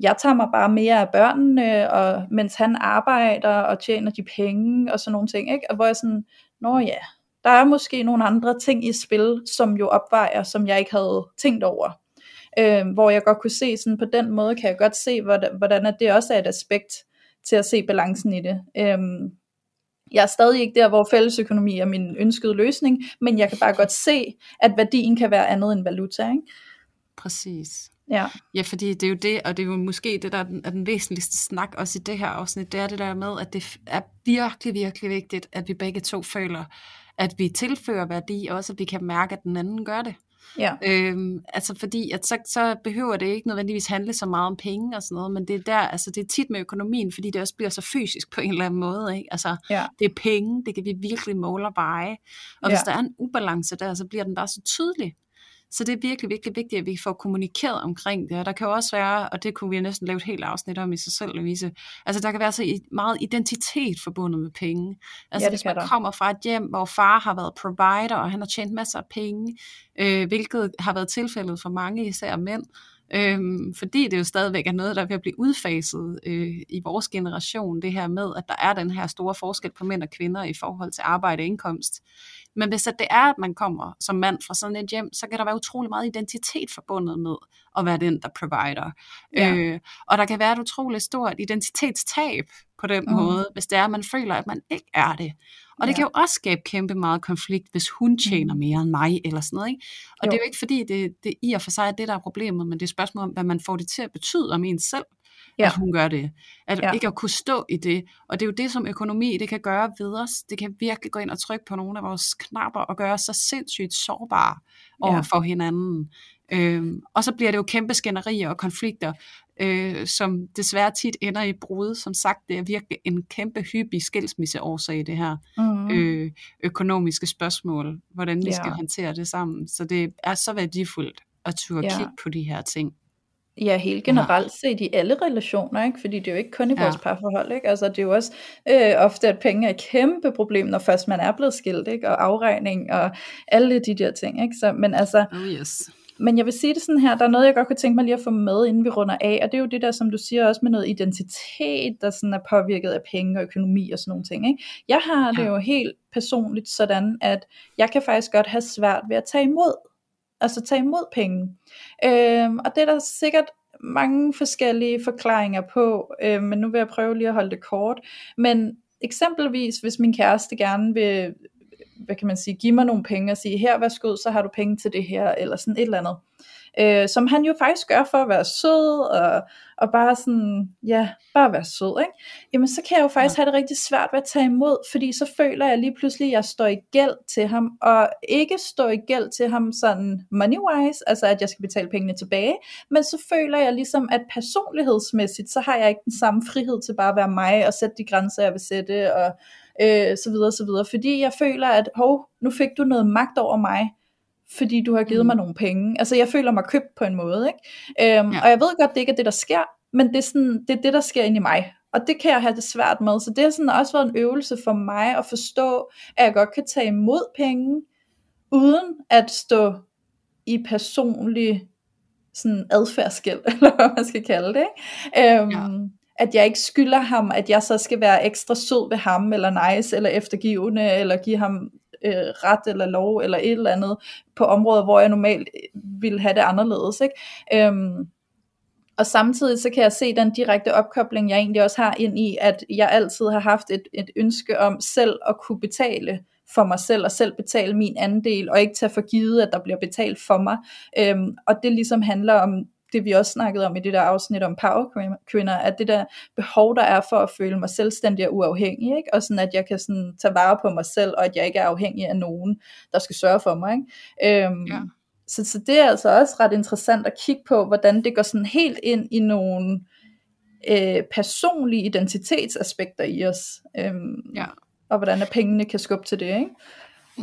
jeg tager mig bare mere af børnene, og mens han arbejder og tjener de penge, og sådan nogle ting, ikke? Og hvor jeg sådan, nå ja, der er måske nogle andre ting i spil, som jo opvejer, som jeg ikke havde tænkt over. Øh, hvor jeg godt kunne se, sådan på den måde kan jeg godt se, hvordan, at det også er et aspekt til at se balancen i det. Øh, jeg er stadig ikke der, hvor fællesøkonomi er min ønskede løsning, men jeg kan bare godt se, at værdien kan være andet end valuta. Ikke? Præcis. Ja. Ja, fordi det er jo det, og det er jo måske det, der er den, er den væsentligste snak også i det her afsnit, det er det der med, at det er virkelig, virkelig vigtigt, at vi begge to føler, at vi tilfører værdi, og også at vi kan mærke, at den anden gør det. Ja. Øhm, altså fordi, at så, så behøver det ikke nødvendigvis handle så meget om penge og sådan noget, men det er der, altså det er tit med økonomien, fordi det også bliver så fysisk på en eller anden måde, ikke? Altså, Ja. det er penge, det kan vi virkelig måle og veje, og Ja. hvis der er en ubalance der, så bliver den bare så tydelig. Så det er virkelig, virkelig vigtigt, at vi får kommunikeret omkring det. Og der kan jo også være, og det kunne vi næsten lave et helt afsnit om i sig selv, Louise, altså der kan være så meget identitet forbundet med penge. Altså Ja, det hvis man der. kommer fra et hjem, hvor far har været provider, og han har tjent masser af penge, øh, hvilket har været tilfældet for mange, især mænd, Øhm, fordi det jo stadigvæk er noget, der er ved at blive udfaset øh, i vores generation, det her med, at der er den her store forskel på mænd og kvinder i forhold til arbejde og indkomst. Men hvis at det er, at man kommer som mand fra sådan et hjem, så kan der være utrolig meget identitet forbundet med at være den, der provider. Ja. Øh, og der kan være et utroligt stort identitetstab på den Mhm. måde, hvis det er, at man føler, at man ikke er det. Og det Ja. kan jo også skabe kæmpe meget konflikt, hvis hun tjener mere end mig, eller sådan noget. Ikke? Og Jo. det er jo ikke fordi, det, det i og for sig er det, der er problemet, men det er et spørgsmål om, hvad man får det til at betyde om en selv, Ja. at hun gør det. At Ja. ikke at kunne stå i det. Og det er jo det, som økonomi det kan gøre ved os. Det kan virkelig gå ind og trykke på nogle af vores knapper, og gøre os så sindssygt sårbare over Ja. for hinanden. Øhm, og så bliver det jo kæmpe skænderier og konflikter, øh, som desværre tit ender i brud. Som sagt, det er virkelig en kæmpe hyppig skilsmisseårsag, det her Mm. øh, økonomiske spørgsmål, hvordan vi Ja. skal håndtere det sammen. Så det er så værdifuldt at turde Ja. kigge på de her ting. Ja, helt generelt set i alle relationer, ikke? fordi det er jo ikke kun i Ja. vores parforhold. Ikke? Altså, det er jo også øh, ofte, at penge er et kæmpe problem, når først man er blevet skilt, ikke? og afregning og alle de der ting. Ikke? Så, men altså, Oh yes. Men jeg vil sige det sådan her, der er noget, jeg godt kunne tænke mig lige at få med, inden vi runder af, og det er jo det der, som du siger, også med noget identitet, der sådan er påvirket af penge og økonomi og sådan nogle ting. Ikke? Jeg har det Ja. jo helt personligt sådan, at jeg kan faktisk godt have svært ved at tage imod, altså tage imod penge. Øhm, og det er der sikkert mange forskellige forklaringer på, øh, men nu vil jeg prøve lige at holde det kort. Men eksempelvis, hvis min kæreste gerne vil hvad kan man sige, give mig nogle penge og sige, her værsgo, så har du penge til det her, eller sådan et eller andet. Øh, som han jo faktisk gør for at være sød, og, og bare sådan, ja, bare være sød, ikke? Jamen så kan jeg jo faktisk ja. have det rigtig svært ved at tage imod, fordi så føler jeg lige pludselig, at jeg står i gæld til ham, og ikke står i gæld til ham sådan money-wise, altså at jeg skal betale pengene tilbage, men så føler jeg ligesom, at personlighedsmæssigt, så har jeg ikke den samme frihed til bare at være mig, og sætte de grænser, jeg vil sætte, og øh, så videre, så videre. Fordi jeg føler, at hov, nu fik du noget magt over mig, fordi du har givet mm. mig nogle penge. Altså jeg føler mig købt på en måde, ikke? Øhm, ja. Og jeg ved godt, det ikke er det, der sker, men det er, sådan, det er det, der sker inde i mig. Og det kan jeg have det svært med. Så det har sådan også været en øvelse for mig at forstå, at jeg godt kan tage imod penge, uden at stå i personlig sådan adfærdsgæld, *laughs* eller hvad man skal kalde det. Ikke? Øhm, ja. At jeg ikke skylder ham, at jeg så skal være ekstra sød ved ham, eller nice, eller eftergivende, eller give ham øh, ret eller lov, eller et eller andet, på områder, hvor jeg normalt øh, ville have det anderledes. Ikke? Øhm, og samtidig så kan jeg se den direkte opkobling, jeg egentlig også har ind i, at jeg altid har haft et, et ønske om selv at kunne betale for mig selv, og selv betale min andel, og ikke tage for givet, at der bliver betalt for mig. Øhm, og det ligesom handler om det vi også snakkede om i det der afsnit om powerkvinder, at det der behov, der er for at føle mig selvstændig og uafhængig, ikke? og sådan at jeg kan sådan tage vare på mig selv, og at jeg ikke er afhængig af nogen, der skal sørge for mig. Ikke? Øhm, ja. så, så det er altså også ret interessant at kigge på, hvordan det går sådan helt ind i nogle øh, personlige identitetsaspekter i os. Øhm, ja og hvordan pengene kan skubbe til det, ikke?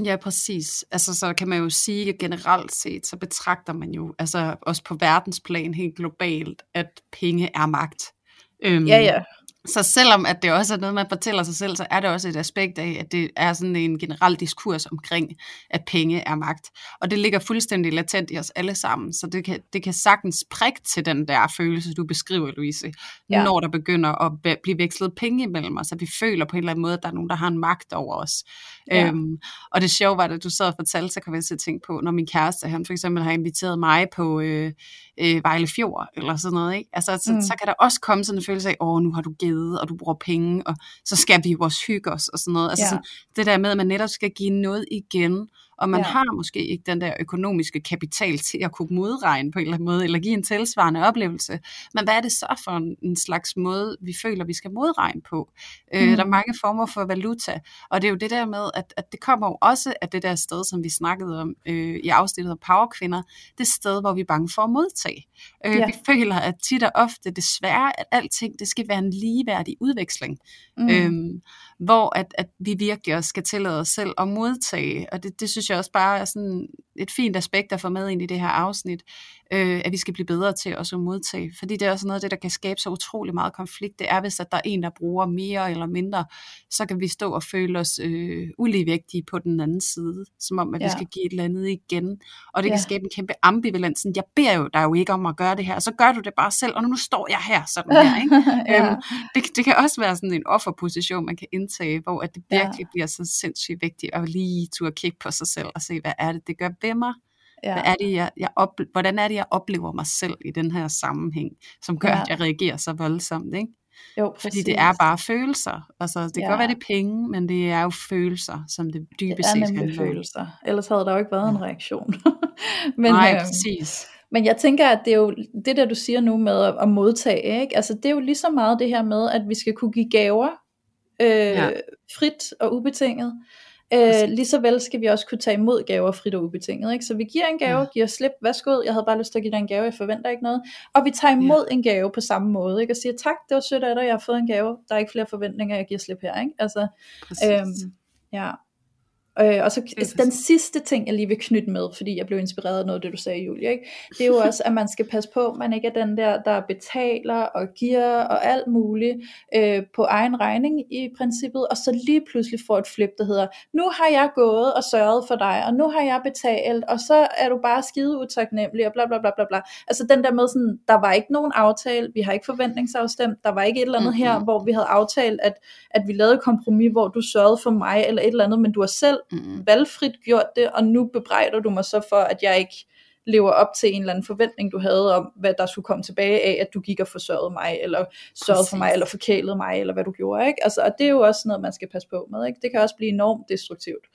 Ja, præcis. Altså, så kan man jo sige, at generelt set, så betragter man jo, altså også på verdensplan helt globalt, at penge er magt. Øhm, ja, ja. Så selvom at det også er noget, man fortæller sig selv, så er det også et aspekt af, at det er sådan en generel diskurs omkring, at penge er magt. Og det ligger fuldstændig latent i os alle sammen, så det kan, det kan sagtens prikke til den der følelse, du beskriver, Louise, ja. når der begynder at blive vekslet penge imellem os, at vi føler på en eller anden måde, at der er nogen, der har en magt over os. Ja. Øhm, og det sjove var, at du sad og fortalte, så kan jeg til tænke på, når min kæreste, han for eksempel har inviteret mig på øh, øh, Vejle Fjord, eller sådan noget, ikke? Altså, så, mm. så kan der også komme sådan en følelse af, åh, nu har du givet, og du bruger penge, og så skal vi jo også hygge os, og sådan noget. Altså, ja. sådan, det der med, at man netop skal give noget igen, og man ja. har måske ikke den der økonomiske kapital til at kunne modregne på en eller anden måde, eller give en tilsvarende oplevelse. Men hvad er det så for en, en slags måde, vi føler, vi skal modregne på? Mm. Øh, der er mm. mange former for valuta, og det er jo det der med, at, at det kommer jo også af det der sted, som vi snakkede om øh, i afsnittet om powerkvinder, det sted, hvor vi er bange for at modtage. Øh, ja. Vi føler, at tit og ofte desværre, at alting det skal være en ligeværdig udveksling. Mm. Øhm, hvor at, at vi virkelig også skal tillade os selv at modtage, og det, det synes synes jeg også bare er sådan et fint aspekt at få med ind i det her afsnit, øh, at vi skal blive bedre til også at modtage, fordi det er også noget af det, der kan skabe så utrolig meget konflikt, det er hvis, at der er en, der bruger mere eller mindre, så kan vi stå og føle os øh, uligevægtige på den anden side, som om, at ja. vi skal give et eller andet igen, og det ja. kan skabe en kæmpe ambivalens, jeg beder jo dig jo ikke om at gøre det her, og så gør du det bare selv, og nu står jeg her sådan her, ikke? *laughs* ja. øhm, det, det kan også være sådan en offerposition, man kan indtage, hvor at det virkelig ja. bliver så sindssygt vigtigt at lige turde kigge på sig selv og se, hvad er det, det gør ved mig, Ja. Hvad er det, jeg, jeg ople- hvordan er det, jeg oplever mig selv i den her sammenhæng, som gør, ja. at jeg reagerer så voldsomt, ikke? Jo, præcis. Fordi det er bare følelser. Altså, det kan ja. godt være, det er penge, men det er jo følelser, som det dybest set Det er nemlig følelser. Ellers havde der jo ikke været ja. en reaktion. *laughs* men, Nej, øh, præcis. Men jeg tænker, at det er jo det der, du siger nu med at, at modtage, ikke? Altså, det er jo lige så meget det her med, at vi skal kunne give gaver øh, ja. frit og ubetinget. Øh, lige så vel skal vi også kunne tage imod gaver frit og ubetinget. Ikke? Så vi giver en gave, ja. giver slip, værsgo, jeg havde bare lyst til at give dig en gave, jeg forventer ikke noget. Og vi tager imod ja. en gave på samme måde, ikke? og siger tak, det var sødt af dig, jeg har fået en gave, der er ikke flere forventninger, jeg giver slip her. Ikke? Altså, øhm, ja. Øh, og så altså, den sidste ting, jeg lige vil knytte med, fordi jeg blev inspireret af noget af det, du sagde, Julie, ikke? det er jo *laughs* også, at man skal passe på, at man ikke er den der, der betaler og giver og alt muligt øh, på egen regning i princippet, og så lige pludselig får et flip, der hedder, nu har jeg gået og sørget for dig, og nu har jeg betalt, og så er du bare skide utaknemmelig, og bla bla bla bla bla. Altså den der med sådan, der var ikke nogen aftale, vi har ikke forventningsafstemt, der var ikke et eller andet mm-hmm. her, hvor vi havde aftalt, at, at vi lavede kompromis, hvor du sørgede for mig, eller et eller andet, men du har selv mm. valgfrit gjort det, og nu bebrejder du mig så for, at jeg ikke lever op til en eller anden forventning, du havde om, hvad der skulle komme tilbage af, at du gik og forsørgede mig, eller sørgede Præcis. for mig, eller forkælede mig, eller hvad du gjorde. Ikke? Altså, og det er jo også noget, man skal passe på med. Ikke? Det kan også blive enormt destruktivt.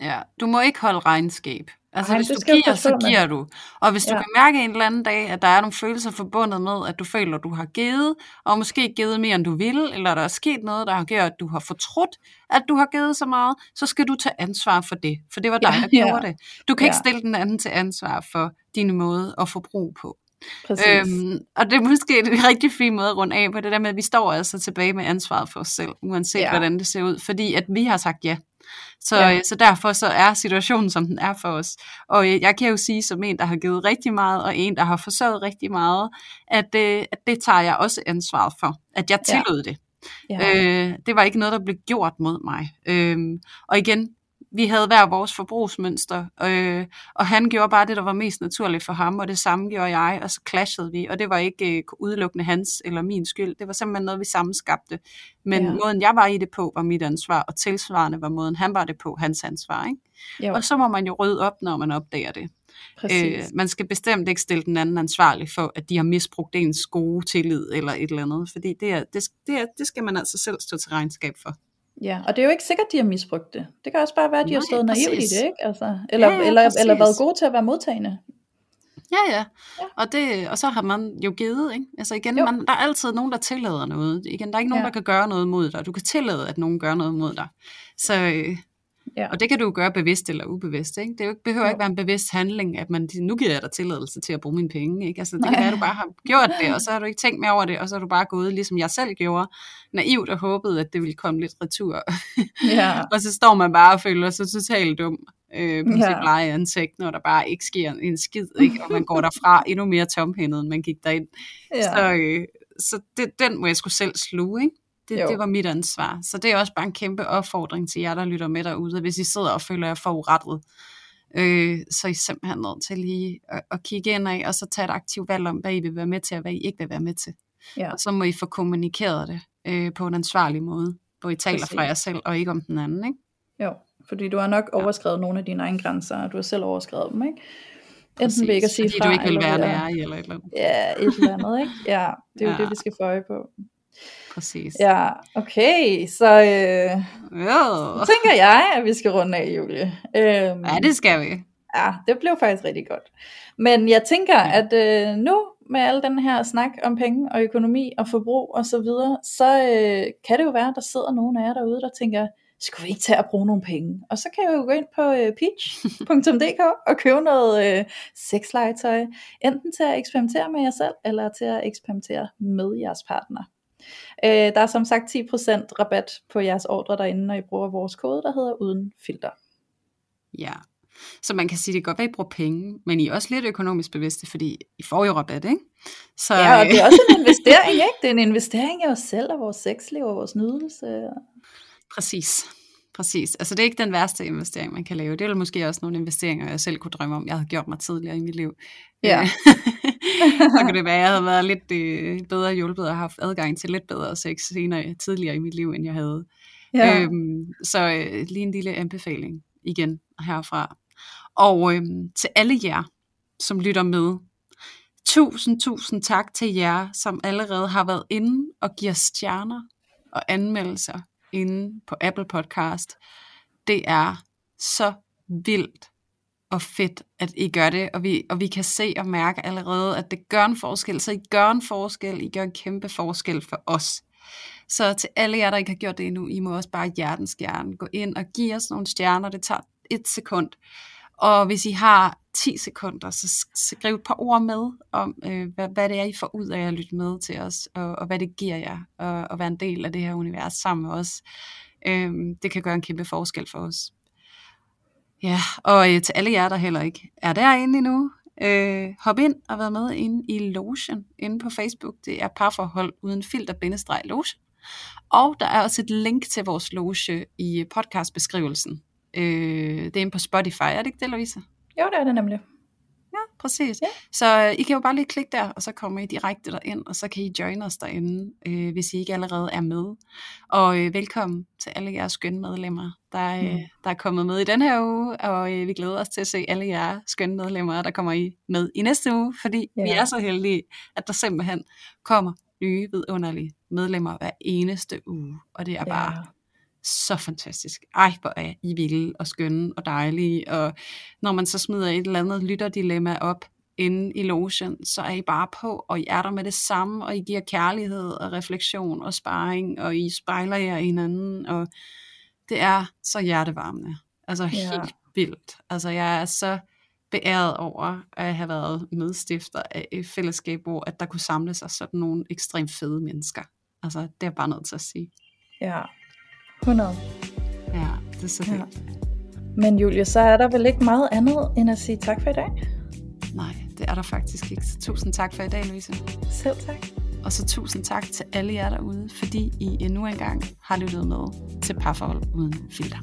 Ja, du må ikke holde regnskab. Altså Ej, hvis du giver, så giver du. Og hvis du ja. kan mærke en eller anden dag, at der er nogle følelser forbundet med, at du føler, at du har givet, og måske givet mere, end du vil, eller der er sket noget, der har gjort, at du har fortrudt, at du har givet så meget, så skal du tage ansvar for det. For det var dig, *laughs* ja, der gjorde ja. det. Du kan ja. ikke stille den anden til ansvar for din måde at forbruge på. Øhm, og det er måske en *laughs* rigtig fin måde at runde af på det der med, at vi står altså tilbage med ansvaret for os selv, uanset ja. hvordan det ser ud, fordi at vi har sagt ja. Så, ja. så derfor så er situationen, som den er for os. Og jeg kan jo sige, som en, der har givet rigtig meget, og en, der har forsørget rigtig meget, at, øh, at det tager jeg også ansvaret for, at jeg tillod ja. det. Ja. Øh, det var ikke noget, der blev gjort mod mig. Øh, og igen, vi havde hver vores forbrugsmønster, øh, og han gjorde bare det, der var mest naturligt for ham, og det samme gjorde jeg, og så clashede vi, og det var ikke øh, udelukkende hans eller min skyld, det var simpelthen noget, vi sammenskabte. Men ja. måden, jeg var i det på, var mit ansvar, og tilsvarende var måden, han var det på, hans ansvar. Ikke? Og så må man jo rydde op, når man opdager det. Øh, man skal bestemt ikke stille den anden ansvarlig for, at de har misbrugt ens gode tillid eller et eller andet, fordi det, er, det, det, er, det skal man altså selv stå til regnskab for. Ja, og det er jo ikke sikkert, de har misbrugt det. Det kan også bare være, at de Nej, har stået naivt i det, ikke? Altså, eller, ja, ja, eller, eller været gode til at være modtagende. Ja, ja. ja. Og, det, og så har man jo givet, ikke? Altså igen, man, der er altid nogen, der tillader noget. Igen, der er ikke nogen, ja. der kan gøre noget mod dig. Du kan tillade, at nogen gør noget mod dig. Så, øh, Ja. Og det kan du gøre bevidst eller ubevidst. Ikke? Det behøver jo. ikke være en bevidst handling, at man, nu giver jeg dig tilladelse til at bruge mine penge. Ikke? Altså, det Nej. kan være, at du bare har gjort det, og så *laughs* har du ikke tænkt mere over det, og så har du bare gået, ligesom jeg selv gjorde, naivt og håbet, at det ville komme lidt retur. Ja. *laughs* og så står man bare og føler sig totalt dum øh, på ja. sit blege ansigt, når der bare ikke sker en skid, ikke? og man går derfra endnu mere tomhændet, end man gik derind. Ja. Så, øh, så det, den må jeg skulle selv sluge, ikke? Det, det var mit ansvar. Så det er også bare en kæmpe opfordring til jer, der lytter med derude. Hvis I sidder og føler jer forurettet, øh, så er I simpelthen nødt til lige at, at kigge ind af, og så tage et aktivt valg om, hvad I vil være med til, og hvad I ikke vil være med til. Ja. Og så må I få kommunikeret det øh, på en ansvarlig måde, hvor I taler Præcis. fra jer selv, og ikke om den anden. Ikke? Jo, fordi du har nok overskrevet ja. nogle af dine egne grænser, og du har selv overskrevet dem, ikke? Enten ved ikke at sige fordi fra, du ikke vil være der, eller et eller andet. Ja, et eller andet, ikke? Ja, det er jo *laughs* ja. det, vi skal få øje på. Præcis. Ja, okay, så øh, jo. tænker jeg, at vi skal runde af, Julie. Øhm, ja, det skal vi. Ja, det blev faktisk rigtig godt. Men jeg tænker, ja. at øh, nu med al den her snak om penge og økonomi og forbrug og så videre, så øh, kan det jo være, at der sidder nogen af jer derude, der tænker, skulle vi ikke tage at bruge nogle penge? Og så kan jeg jo gå ind på øh, peach.dk *laughs* og købe noget øh, sexlegetøj, enten til at eksperimentere med jer selv, eller til at eksperimentere med jeres partner. Øh, der er som sagt 10% rabat på jeres ordre derinde, når I bruger vores kode, der hedder uden filter. Ja, så man kan sige, det godt være, at I bruger penge, men I er også lidt økonomisk bevidste, fordi I får jo rabat, ikke? Så, ja, og det er også en *laughs* investering, ikke? Det er en investering i os selv og vores sexliv og vores nydelse. Præcis. Præcis. Altså det er ikke den værste investering, man kan lave. Det er måske også nogle investeringer, jeg selv kunne drømme om, jeg havde gjort mig tidligere i mit liv. Ja. *laughs* *laughs* så kunne det være, at jeg havde været lidt øh, bedre hjulpet og haft adgang til lidt bedre sex senere, tidligere i mit liv, end jeg havde. Ja. Øhm, så øh, lige en lille anbefaling igen herfra. Og øhm, til alle jer, som lytter med, tusind, tusind tak til jer, som allerede har været inde og giver stjerner og anmeldelser inde på Apple Podcast. Det er så vildt og fedt, at I gør det, og vi, og vi kan se og mærke allerede, at det gør en forskel, så I gør en forskel, I gør en kæmpe forskel for os. Så til alle jer, der ikke har gjort det endnu, I må også bare hjertens gerne gå ind og give os nogle stjerner, det tager et sekund. Og hvis I har 10 sekunder, så skriv et par ord med om, øh, hvad, hvad det er, I får ud af at lytte med til os, og, og hvad det giver jer at, at være en del af det her univers sammen med os. Øh, det kan gøre en kæmpe forskel for os. Ja, og øh, til alle jer, der heller ikke er derinde endnu, øh, hop ind og vær med inde i Lotion inde på Facebook. Det er parforhold uden filter bindestreg loge. Og der er også et link til vores loge i podcastbeskrivelsen. Øh, det er inde på Spotify, er det ikke det, Louise? Jo, det er det nemlig. Præcis. Ja. Så øh, I kan jo bare lige klikke der, og så kommer I direkte derind, og så kan I join os derinde, øh, hvis I ikke allerede er med. Og øh, velkommen til alle jeres skønne medlemmer, der, øh, mm. der er kommet med i den her uge, og øh, vi glæder os til at se alle jer skønne medlemmer, der kommer I med i næste uge, fordi ja. vi er så heldige, at der simpelthen kommer nye vidunderlige medlemmer hver eneste uge, og det er ja. Så fantastisk. Ej, hvor er I vilde og skønne og dejlige. Og når man så smider et eller andet lytterdilemma op inde i lotion, så er I bare på, og I er der med det samme, og I giver kærlighed og refleksion og sparring, og I spejler jer i hinanden, og det er så hjertevarmende. Altså helt ja. vildt. Altså jeg er så beæret over at have været medstifter af et fællesskab, hvor at der kunne samle sig sådan nogle ekstremt fede mennesker. Altså, det er jeg bare nødt til at sige. Ja, 100. Ja, det er så Ja. fedt. Men Julie, så er der vel ikke meget andet end at sige tak for i dag? Nej, det er der faktisk ikke. Så tusind tak for i dag, Louise. Selv tak. Og så tusind tak til alle jer derude, fordi I endnu engang har lyttet med til Parforhold Uden Filter.